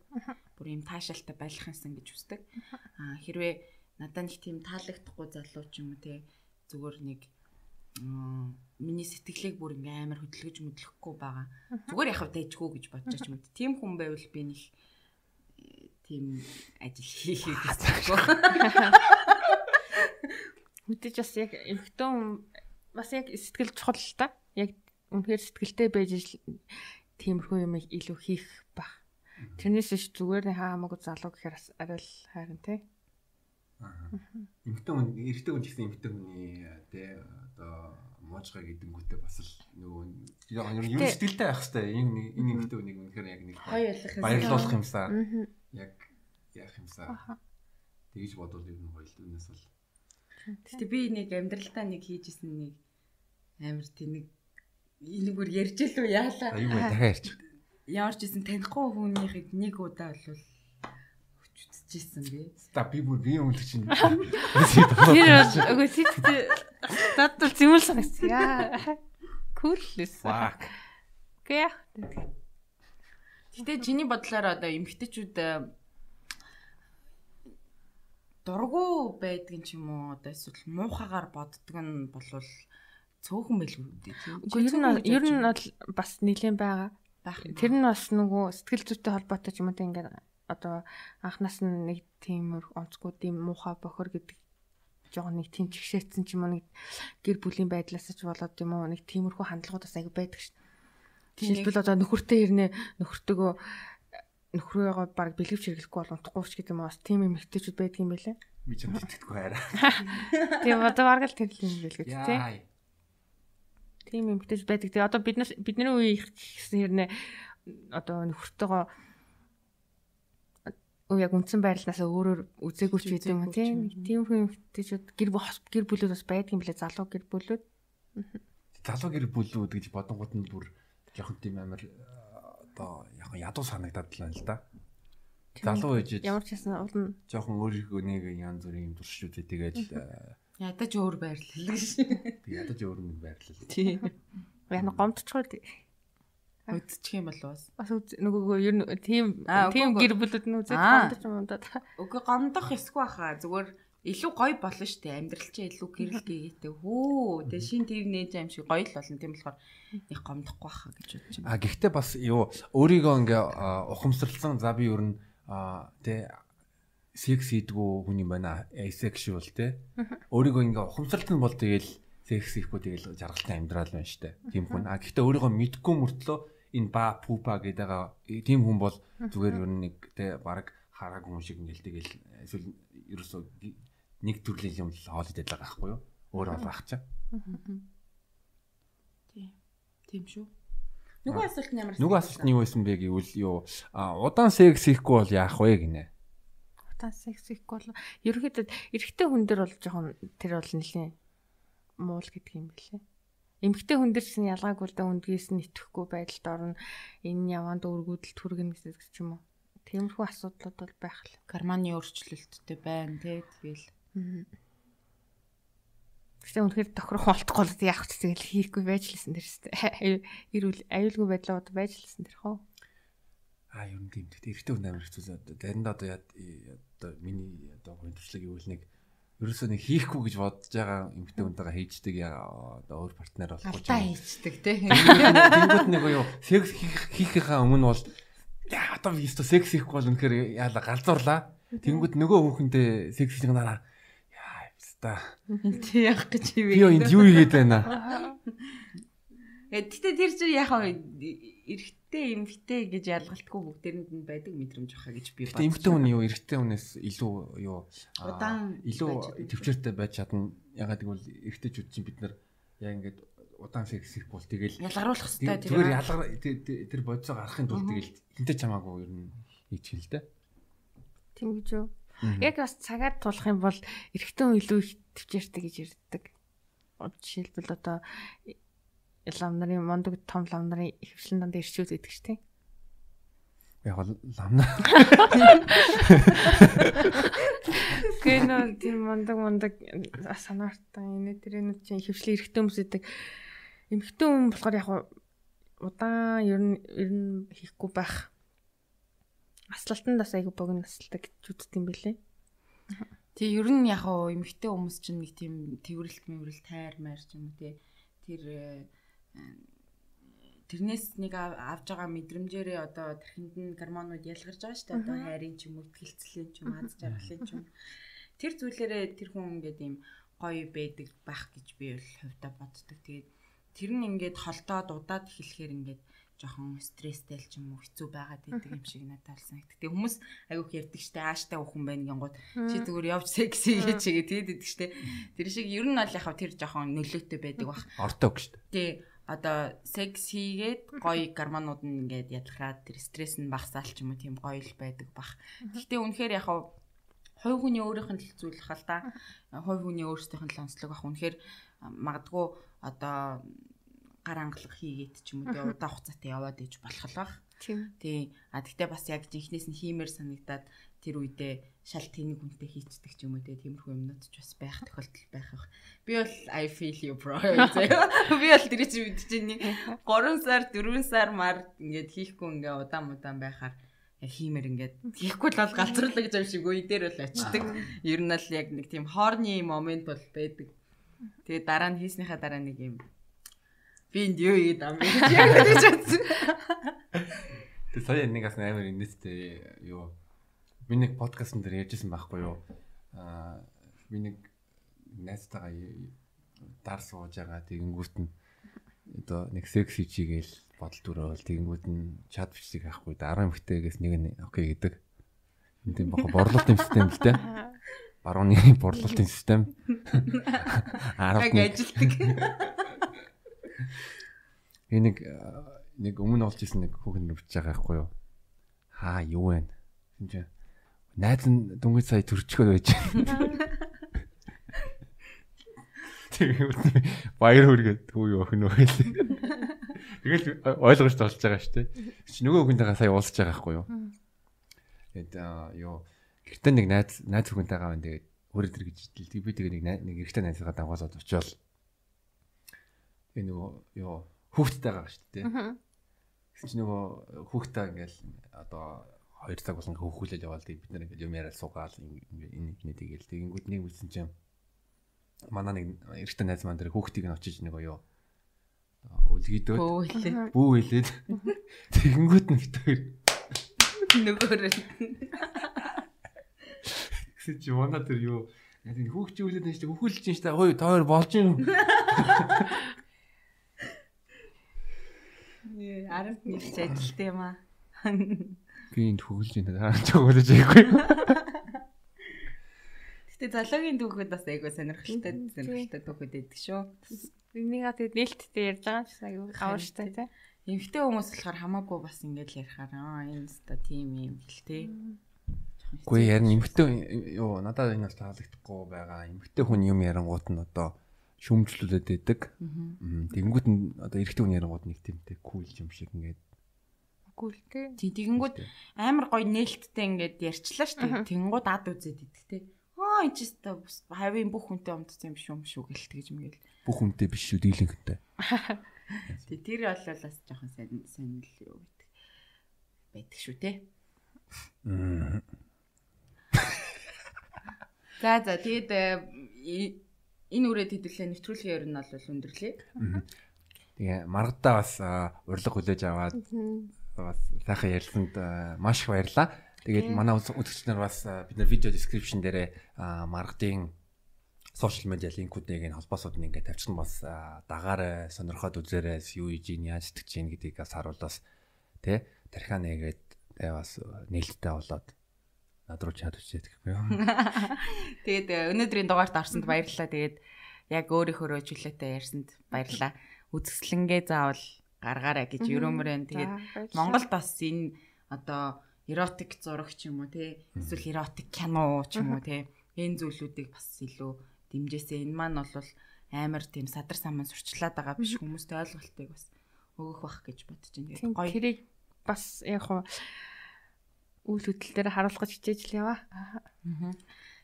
Бүр юм таашаалтай байх юмсан гэж үздэг. Аа хэрвээ надад нэг тийм таалагдахгүй залуу ч юм уу те зүгээр нэг миний сэтгэлийг бүр ингээм амар хөдөлгөж мэдлэхгүй байгаа. Зүгээр яхав дайжгүй гэж бодож ч юм уу. Тийм хүн байвал би нэг тийм ажил хийхийг хүсэхгүй. Мэдээж бас яг эмхтэн бас яг сэтгэл чухал л та. Яг үнэхээр сэтгэлтэй байж тиймэрхүү юм илүү хийх бах. Тэрнээс ш зүгээр нэг хаамаагүй залуу гэхээр бас арай л хайрын те. Эмгтэй хүн эрэгтэй хүн ч гэсэн эмгтэй хүний тий одоо моожгаа гэдэнгүүтээ бас л нөгөө юм сэтгэлтэй байх хэвээр энэ энэ эмгтэй хүнийг үнэхээр яг нэг баярлуулах юмсаа Аа. яг яах юмсаа тэгж бодвол ер нь гоё л үнээс бол Гэтэ би нэг амьдралдаа нэг хийжсэн нэг амар тэнэг энэгээр ярьж л үү яалаа. За юу вэ дахиад ярьчих. Ямар ч гэсэн танихгүй хүнийхэд нэг удаа бол үзчихсэн би. За би бүр би өмнө чинь. Тэр бол үгүй сэтгэл надад зэмэл санагц. Яа. Кул лээс. Fuck. Гэ. Гэтэ чиний бодлоор одоо эмгтээчүүд э, дургу байдг юм ч юм уу одоо эсвэл муухагаар боддог нь болвол цөөхөн байлгүй тийм. Үгүй ер нь ер нь бол бас нэлээд байгаа. Тэр нь бас нөгөө сэтгэл зүйтэй холбоотой ч юм уу тийм ингээд одоо анхнаас нь нэг тийм тийм муухай бохор гэдэг жоохон нэг тийм чигшээцсэн ч юм уу нэг гэр бүлийн байдлаас ч болоод юм уу нэг тиймэрхүү хандлагуудаас аяг байдаг дээ. Жишээлбэл одоо нөхөртэй ирнэ нөхөртөөгөө нөхрөөгөө баг бэлгэвч хэрэглэхгүй бол унтахгүй ч гэдэг юм уу бас тийм юм ихтэйчүүд байдаг юм байлаа. Би ч юм итгэдэггүй хараа. Тийм одоо баг л тэр л юм байлгүй тийм. Яа. Тийм юм ихтэйч байдаг. Тэгээ одоо бид нар бидний үе их гэсэн хэрнээ одоо нөхөртөөгөө яг үндсэн байрлалаасаа өөрөөр үзээгүй ч гэдэг юм тийм. Тийм хүн ихтэйчүүд гэр гэр бүлүүд бас байдаг юм билээ залуу гэр бүлүүд. Залуу гэр бүлүүд гэж бодонгууд нь бүр жоохон тийм амар э, одоо яг ядуу санагдаад л байна л да. Залуу ээжид Ямар ч ясна уул нь жоохон өөрийнхөө нэг янз бүрийн юм туршилтуудыг тэгээд Ядаж өөр байрлал гэж. ядаж өөр нэг байрлал. Тийм. яна гомдчихгүй Үдчих юм бол бас. бас нөгөөгөө ер нь тийм тийм гэр бүлүүд нь үзээд гомдож юм да. Үгүй гомдох эсгүй баха. Зүгээр илүү гоё болно штэ. Амьдрал чи илүү гэрэл гээтэй. Хөө. Тэгээ шин тв нээж юм шиг гоё л болно. Тийм болохоор их гомдохгүй баха гэж бодож байна. А гэхдээ бас юу өөрийгөө ингээ ухамсарлсан за би ер нь тэ секс хийдгүү хүн юм байна asexual те өөрийгөө ингээ ухамсарлсан бол тэгэл секс хийхгүй тэгэл жаргалтай амьдрал байна штэ тийм хүн а гэхдээ өөрийгөө мэдгүй мөртлөө энэ ба пупа гэдэг тийм хүн бол зүгээр ер нь нэг те баг хараагүй хүн шиг ингээл тэгэл эсвэл ерөөсөө нэг төрлийн юм л хоол идэл байгаа байхгүй юу өөр бол байх чаа Тийм шүү. Нөгөө асуулт нь ямар Нөгөө асуулт нь юу байсан бэ гэвэл юу а, удаан секс хийхгүй бол яах вэ гинэ. Та секс хийхгүй бол ерөөхдөө эрэгтэй хүн дээр бол жоохон тэр бол нэлийн муул гэдэг юм билээ. Эмэгтэй хүн дээр чинь ялгаагүй л да үндгээс нь итгэхгүй байдалд орно. Энэ яванд өргөдөл түргэн гэсэн ч юм уу. Тиймэрхүү асуудлууд бол байх л. гормоны өөрчлөлттэй байна тий. Тэгэл Гэтэ үнэхээр тохирох болтохгүй л яах ч тэгэл хийхгүй байж лсэн тэр сте. Ирүүл аюулгүй байдлууд байж лсэн тэр хоо. А ер нь тийм дээ. Эрэгтэй хүн амар хэцүү. Заримдаа одоо яа одоо миний одоо хүн туршлага гэвэл нэг ерөөсөө нэг хийхгүй гэж бодож байгаа эмэгтэй хүнтэйгээ хийждэг одоо өөр партнер болохгүй ч юм. хийцдэг тий. Тэнгүүд нэг юу секс хийх- хийхийнхаа өмнө бол яа одоо би өстө секс хийхгүй бол үнэхээр яалаа галзуурлаа. Тэнгүүд нөгөө хүүхэндээ секс хийх нараа яа өстө Тий яах гэж би юу энд юу хийгээд байна. Гэтэ тэр чинь яг хаа эрэгтэй эмэгтэй гэж ялгалтгүй бүгдээрэнд нь байдаг мэдрэмж баха гэж би Гэтэ эмэгтэй хүн юу эрэгтэй хүнээс илүү юу аа, Удаан илүү төвчээртэй байж чадна. Ягаад гэвэл эрэгтэйчүүд чинь бид нар яг ингээд удаан секс хийх бол тэгэл ялгаруулах хэрэгтэй тэг- зүгээр ялгар тэр- бодисоо гарахын тулд тэгэл хинтээ чамаагүй ер нь хийчих л дээ. Тийм гэж юу? Яг бас цагаад тулах юм бол эрэгтэй хүн илүү их төвчээртэй гэж ярьдаг. Жишээлбэл одоо лам нарын мондөг том лам нарын хөвшлэн дандаа ирчүүд гэдэг чинь. Яг бол ламна. Гэнэ тийм мондөг мондөг санаартаа энэ тэрэнүүд чинь хөвшлийн эрэгтэй хүмүүс гэдэг. Эмэгтэй хүн болохоор яг удаан ер нь ер нь хийхгүй байх. Аслалтандаас айгу богино асалдаг гэж үздэг юм бэлээ. Тэг ер нь яг эмэгтэй хүмүүс чинь нэг тийм тэрвэрлт мэврэл тайр майр ч юм уу тий. Тэр тэрнээс нэг ав- авж байгаа мэдрэмжээрээ одоо тархинд нь гормонууд ялгарч байгаа шүү дээ. Одоо хайрын ч юм уу, ихтгэлцлийн ч юм, аз жаргалын ч юм. Тэр зүйлээрээ тэр хүн ингээд ийм гоё байдаг байх гэж би бол хувьдаа боддог. Тэгээд тэр нь ингээд холдоод удаад эхлэхээр ингээд жоохон стресстэй л ч юм уу хэцүү байгаад байдаг юм шиг надад болсон. Гэтэ хүмүүс айгүйх ярьдаг штэ ааштай хүн байна гингууд чи зүгээр явж секси гэж чигээ тэгэдэг штэ. Тэр шиг ер нь бол яхав тэр жоохон нөлөөтэй байдаг бах. Ортог шүү дээ. Одоо секс хийгээд гоё гормонууд нь ингээд ялгараад тэр стресс нь багасаал ч юм уу тийм гоё л байдаг бах. Гэхдээ үнэхээр яхав хувь хүний өөрийнх нь л зүйл хал та. Хувь хүний өөрсдийнх нь л онцлог бах. Үнэхээр магадгүй одоо гар хангалах хийгээд ч юм уу тэгээ удаан хугацаатай яваад иж болох л баг. Тийм. Тий. А тэгтээ бас яг жинхнээс нь хиймээр санагдаад тэр үедээ шал тэнэг хүнтэй хийцдэг ч юм уу тиймэрхүү юмнууд ч бас байх тохиолдол байх байх. Би бол I feel you bro. Би бол тэр чинь мэдчихэв нэг 3 сар 4 сар мар ингээд хийхгүй ингээ удаан удаан байхаар хиймэр ингээд хийхгүй л бол галзруулаа гэж юм шиг үе дээр бол очдөг. Ер нь л яг нэг тийм хоорны момент бол байдаг. Тэгээ дараа нь хийснийхаа дараа нэг юм би энд юу ийд ам яг гэж бодсон. Тэг сая нэг бас амар инээстэй юу би нэг подкастн дээр ярьжсэн байхгүй юу? Аа би нэг найзтайгаа дар сууж байгаа тэгэнгүүт нь одоо нэг секси чигээл бодол төрөөл тэгэнгүүт нь чат бичиг авахгүй 10 эмхтэйгээс нэг нь окей гэдэг. Энд тийм бохо борлуулалтын систем л дээ. Барууны борлуулалтын систем. 10 Яг ажилтдаг. Би нэг нэг өмнө олж исэн нэг хүүхэн нүвч байгаа байхгүй юу? Хаа юу вэ? Энд чинь найз нь дүнгийн сая төрчихөө байж байна. Тэгээд баяр хүргээд хүү юу охин үү гэлээ. Тэгэл ойлгож толж байгаа шүү дээ. Чи нөгөө хүнтэйгээ сая уулзж байгаа байхгүй юу? Тэгээд юу гэхдээ нэг найз найз хүнтэйгээ байна тэгээд өөрөө тэр гэж хэлдэг. Би тэгээ нэг нэг эрэгтэй найзгаа дагуулад очивол энэ нөгөө юу хүүхдтэй байгаа шүү дээ. Гэсэн чи нөгөө хүүхдтэй ингээл одоо 2 цаг болсон хөөхүүлэл яваал бид нар ингээд юм яриад суугаал энэ нэг тэгэл тэгэнгүүт нэг үлсэн чинь манай нэг эрэгтэй найз маань дээр хүүхдийг нь очиж нэг оё хэлээ. бүү хэлээд. Тэгэнгүүт нь битээр Нөгөөр гэсэн чи манай дээр юу? Яг хүүхчүүлээд нэг хөөхүүлж чинь штэ. Хой тоор болж юм Нэ арамт нийлж ажилтсан юм аа. Би энд хөөхүүлж энэ хараач өгөөж яагүй Гэтэ залуугийн түүхэд бас айгуу сонирхолтой сонирхолтой түүхэд байдаг шүү. Энийгээ тэгээд нээлттэй ярьж байгаа ч аюу гавар штэ тий. Эмэгтэй хүмүүс болохоор хамаагүй бас ингэж ярихаар аа энэ ста тим юм гэл тээ. Гүй яг эмхтэй юу надад энэ бол таалагдахгүй байгаа. Эмхтэй хүн юм ярангууд нь одоо шүмжлүүлээд байдаг. Тэгэнгүүт нь одоо эрэгтэй хүн ярангууд нэг тиймтэй кул юм шиг ингээд Гүйл тий. Тий тэгэнгүүт амар гоё нээлттэй ингээд ярьчлаа шүү дээ. Тэнгууд ад үзээд идэх тээ. Аа энэ ч ста хавийн бүх хүнтэй умдсан юм шүү юм шүү гэлт гэж мгил. бүх хүнтэй биш шүү дийлэнхтэй. Тий тэр бол бас жоохон сайн сайн л юу гэдэг байдаг шүү те. За за тэгээд э, энэ үрээд хэдүүлээ нэвтрүүлгийн ер нь бол өндөрлөө. Тэгээ маргадаа бас урилга хүлээж аваад бас сайхан ярилцсанд маш их баярлаа. Тэгээд манай үз- үзэгч нар бас бид нар видео description дээрээ маргадын сошиал медиа линкүүдийг энэ холбоосууд нь ингээд тавьчихсан бас а, дагаарай сонирхоод үзээрэй юу хийж ийн яаж итгэж ийн гэдгийг бас харуулаас тэ тархиа нэгээд тэ бас нээлттэй болоод над руу чад үчээд гэхгүй юу. Тэгээд э, өнөөдрийн дугаарт орсонд баярлалаа. Тэгээд яг өөрийнхөө чөлөөтэй ярьсанд баярлалаа. Үзэсгэлэнгээ заавал гаргаарай гэж өрөөмөр байна. Тэгээд Монголд бас энэ одоо эротик зураг ч юм уу те эсвэл эротик кино ч юм уу те энэ зүйлүүдийг бас илүү дэмжээсэй. Энэ маань бол амар тийм садар саман сурчлаад байгаа биш хүмүүстэй ойлголтыг бас өгөх бах гэж бодож байна. Тийм Тэгээд гоё тэрийг бас яг хуу үйл хөдлөл дээр харуулгаж хичээж л яваа.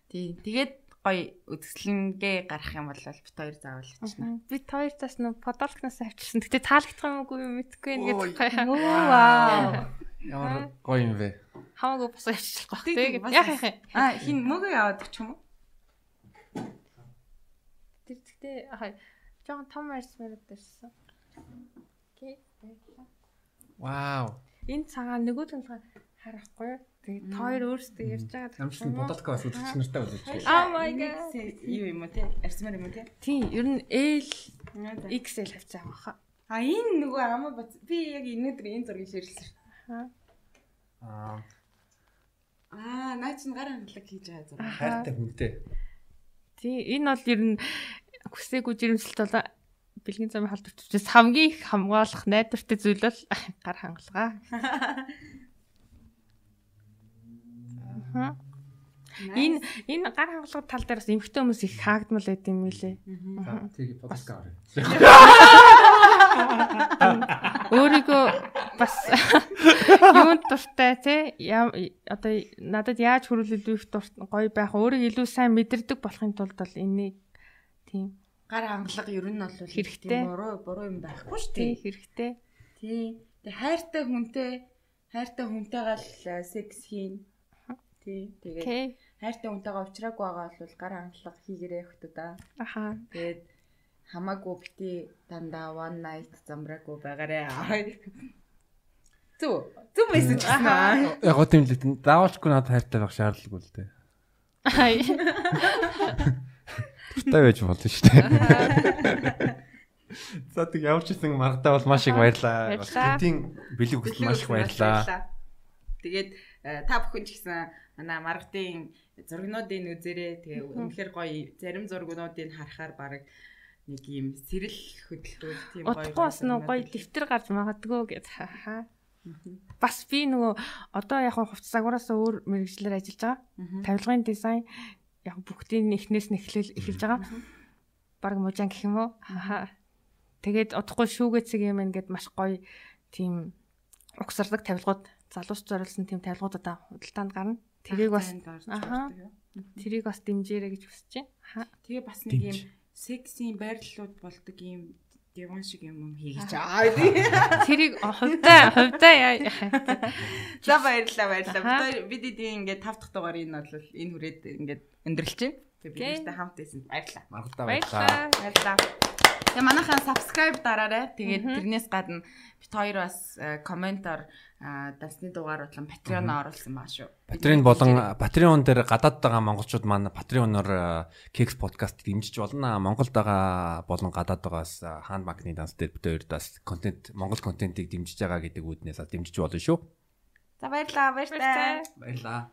тий тэгээд гоё үзэсгэлэнгээ гарах юм бол бит хоёр заавал ачна. Би хоёр тас нөө подолкноос авчирсан. Гэтэ таалагдах юм уу юу мэдэхгүй ингээд гоё. Вау. Ямар гоё юм бэ. Хамаагүй бас авчирчих Тий, тий, байх. бас- Яг яах юм. А хин мөгөө яваад ч юм уу? Тэр тэгтээ хай жоохон том арьс бариад дэрсэн. Окей. Вау. Энэ цагаан нөгөө тэнцээ харахгүй. Тэгээд та хоёр өөрсдөө ярьж байгаа. Намжлын бодолтко бас үзэгч нартай үзэж байна. Oh my god. Юу юм уу те? Арсмаар юм уу те? Тийм, ер нь L. XL хавцаа авах. А энэ нөгөө амаа бац. Би яг өнөөдөр энэ зургийг ширлсэн шүү. Аа, Аа, наа чин гар хангалаг хийж байгаа зураг. хайртай хүнтэй. Тийм, энэ бол ер нь хүсээгүй жирэмсэлт бол бэлгийн замын халдварчдаас хамгийн их хамгаалах найдвартай зүйл бол гар хангалгаа. Аха. Энэ энэ гар хангалгаа тал дээр бас эмхтэй хүмүүс их хаагдмал байт юм лээ. За, тэгээ подкаст аваа. өөрийгөө бас юунд дуртай те? Одоо надад яаж хөрвүүлэх гоё байх өөрийг илүү сайн мэдэрдэг болохын тулд бол энийг тийм гар хангалга ер нь бол хэрэгтэй. буруу буруу юм байхгүй шүү дээ. Хэрэгтэй. Тий. Тэг хайртай хүнтэй хайртай хүнтэйгээ л секс хийн тий тэгээд хайртай хүнтэйгээ уулзраагүй байгаа бол гар хангалга хийгэрээ хөтөө да аха тэгээд хамаагүй бити дандаа one night замбраагүй байгаарэ. Зүг. Зүг мессеж байна. Яг гоо тийм л заавалчгүй надад хайртай байх шаардлагагүй л дээ. Хай. Туртай байж болно шүү дээ. За тэг явж исэн маргадаа бол маш их баярлаа. Тэнтийн бэлэг хүртэл маш их баярлаа. Тэгээд э, та бүхэн ч гэсэн манай маргадын зургнуудын үзээрээ тэгээ үнэхээр гоё зарим зургнуудыг харахаар баг нэг юм сэрэл хөдөлгөөл тийм гоё. Утгагүй бас нэг гоё дэвтэр гарч магадгүй гэж хаа. Бас би нөгөө одоо яг хувц загвараас өөр мэрэгчлэр ажиллаж байгаа. Тавилгын дизайн яг бүгдийн эхнээс нь эхлэл эхэлж байгаа. Бараг мужаан гэх юм уу? Тэгээд удахгүй шүүгээцэг юм ингээд маш гоё тийм угсардаг тавилгууд залуус зориулсан тийм тавилгууд одоо худалдаанд гарна. Тэрийг бас аа. Тэрийг бас дэмжээрэй гэж хүсэж байна. Тэгээ бас нэг юм сексийн байрлалууд болдог юм диван шиг юм хийгэж аа тий. Тэрийг хувьдаа хувьдаа яа. За баярлалаа баярлалаа. Бид эдийн ингээд тав дахь дугаар энэ бол энэ хүрээд ингээд өндөрлж байна. Тэгээ бид нартай хамт байсан баярлалаа. Маргалдаа баярлалаа. Баярлалаа. Тэгээ манайхаа subscribe дараарай. Тэгээд тэрнээс гадна бит хоёр бас э, комментоор дасны дугаар болон Patreon оруулсан баа шүү. Patreon болон Patreon дээр гадаад байгаа монголчууд маань Patreon-оор Keks podcast дэмжиж болно. Монголд байгаа болон гадаад байгаас хаан банкны данс дээр бит хоёр бас контент монгол контентийг дэмжиж байгаа гэдэг үүднээс дэмжиж болно шүү. За баярлалаа баярлалаа. Баярлалаа.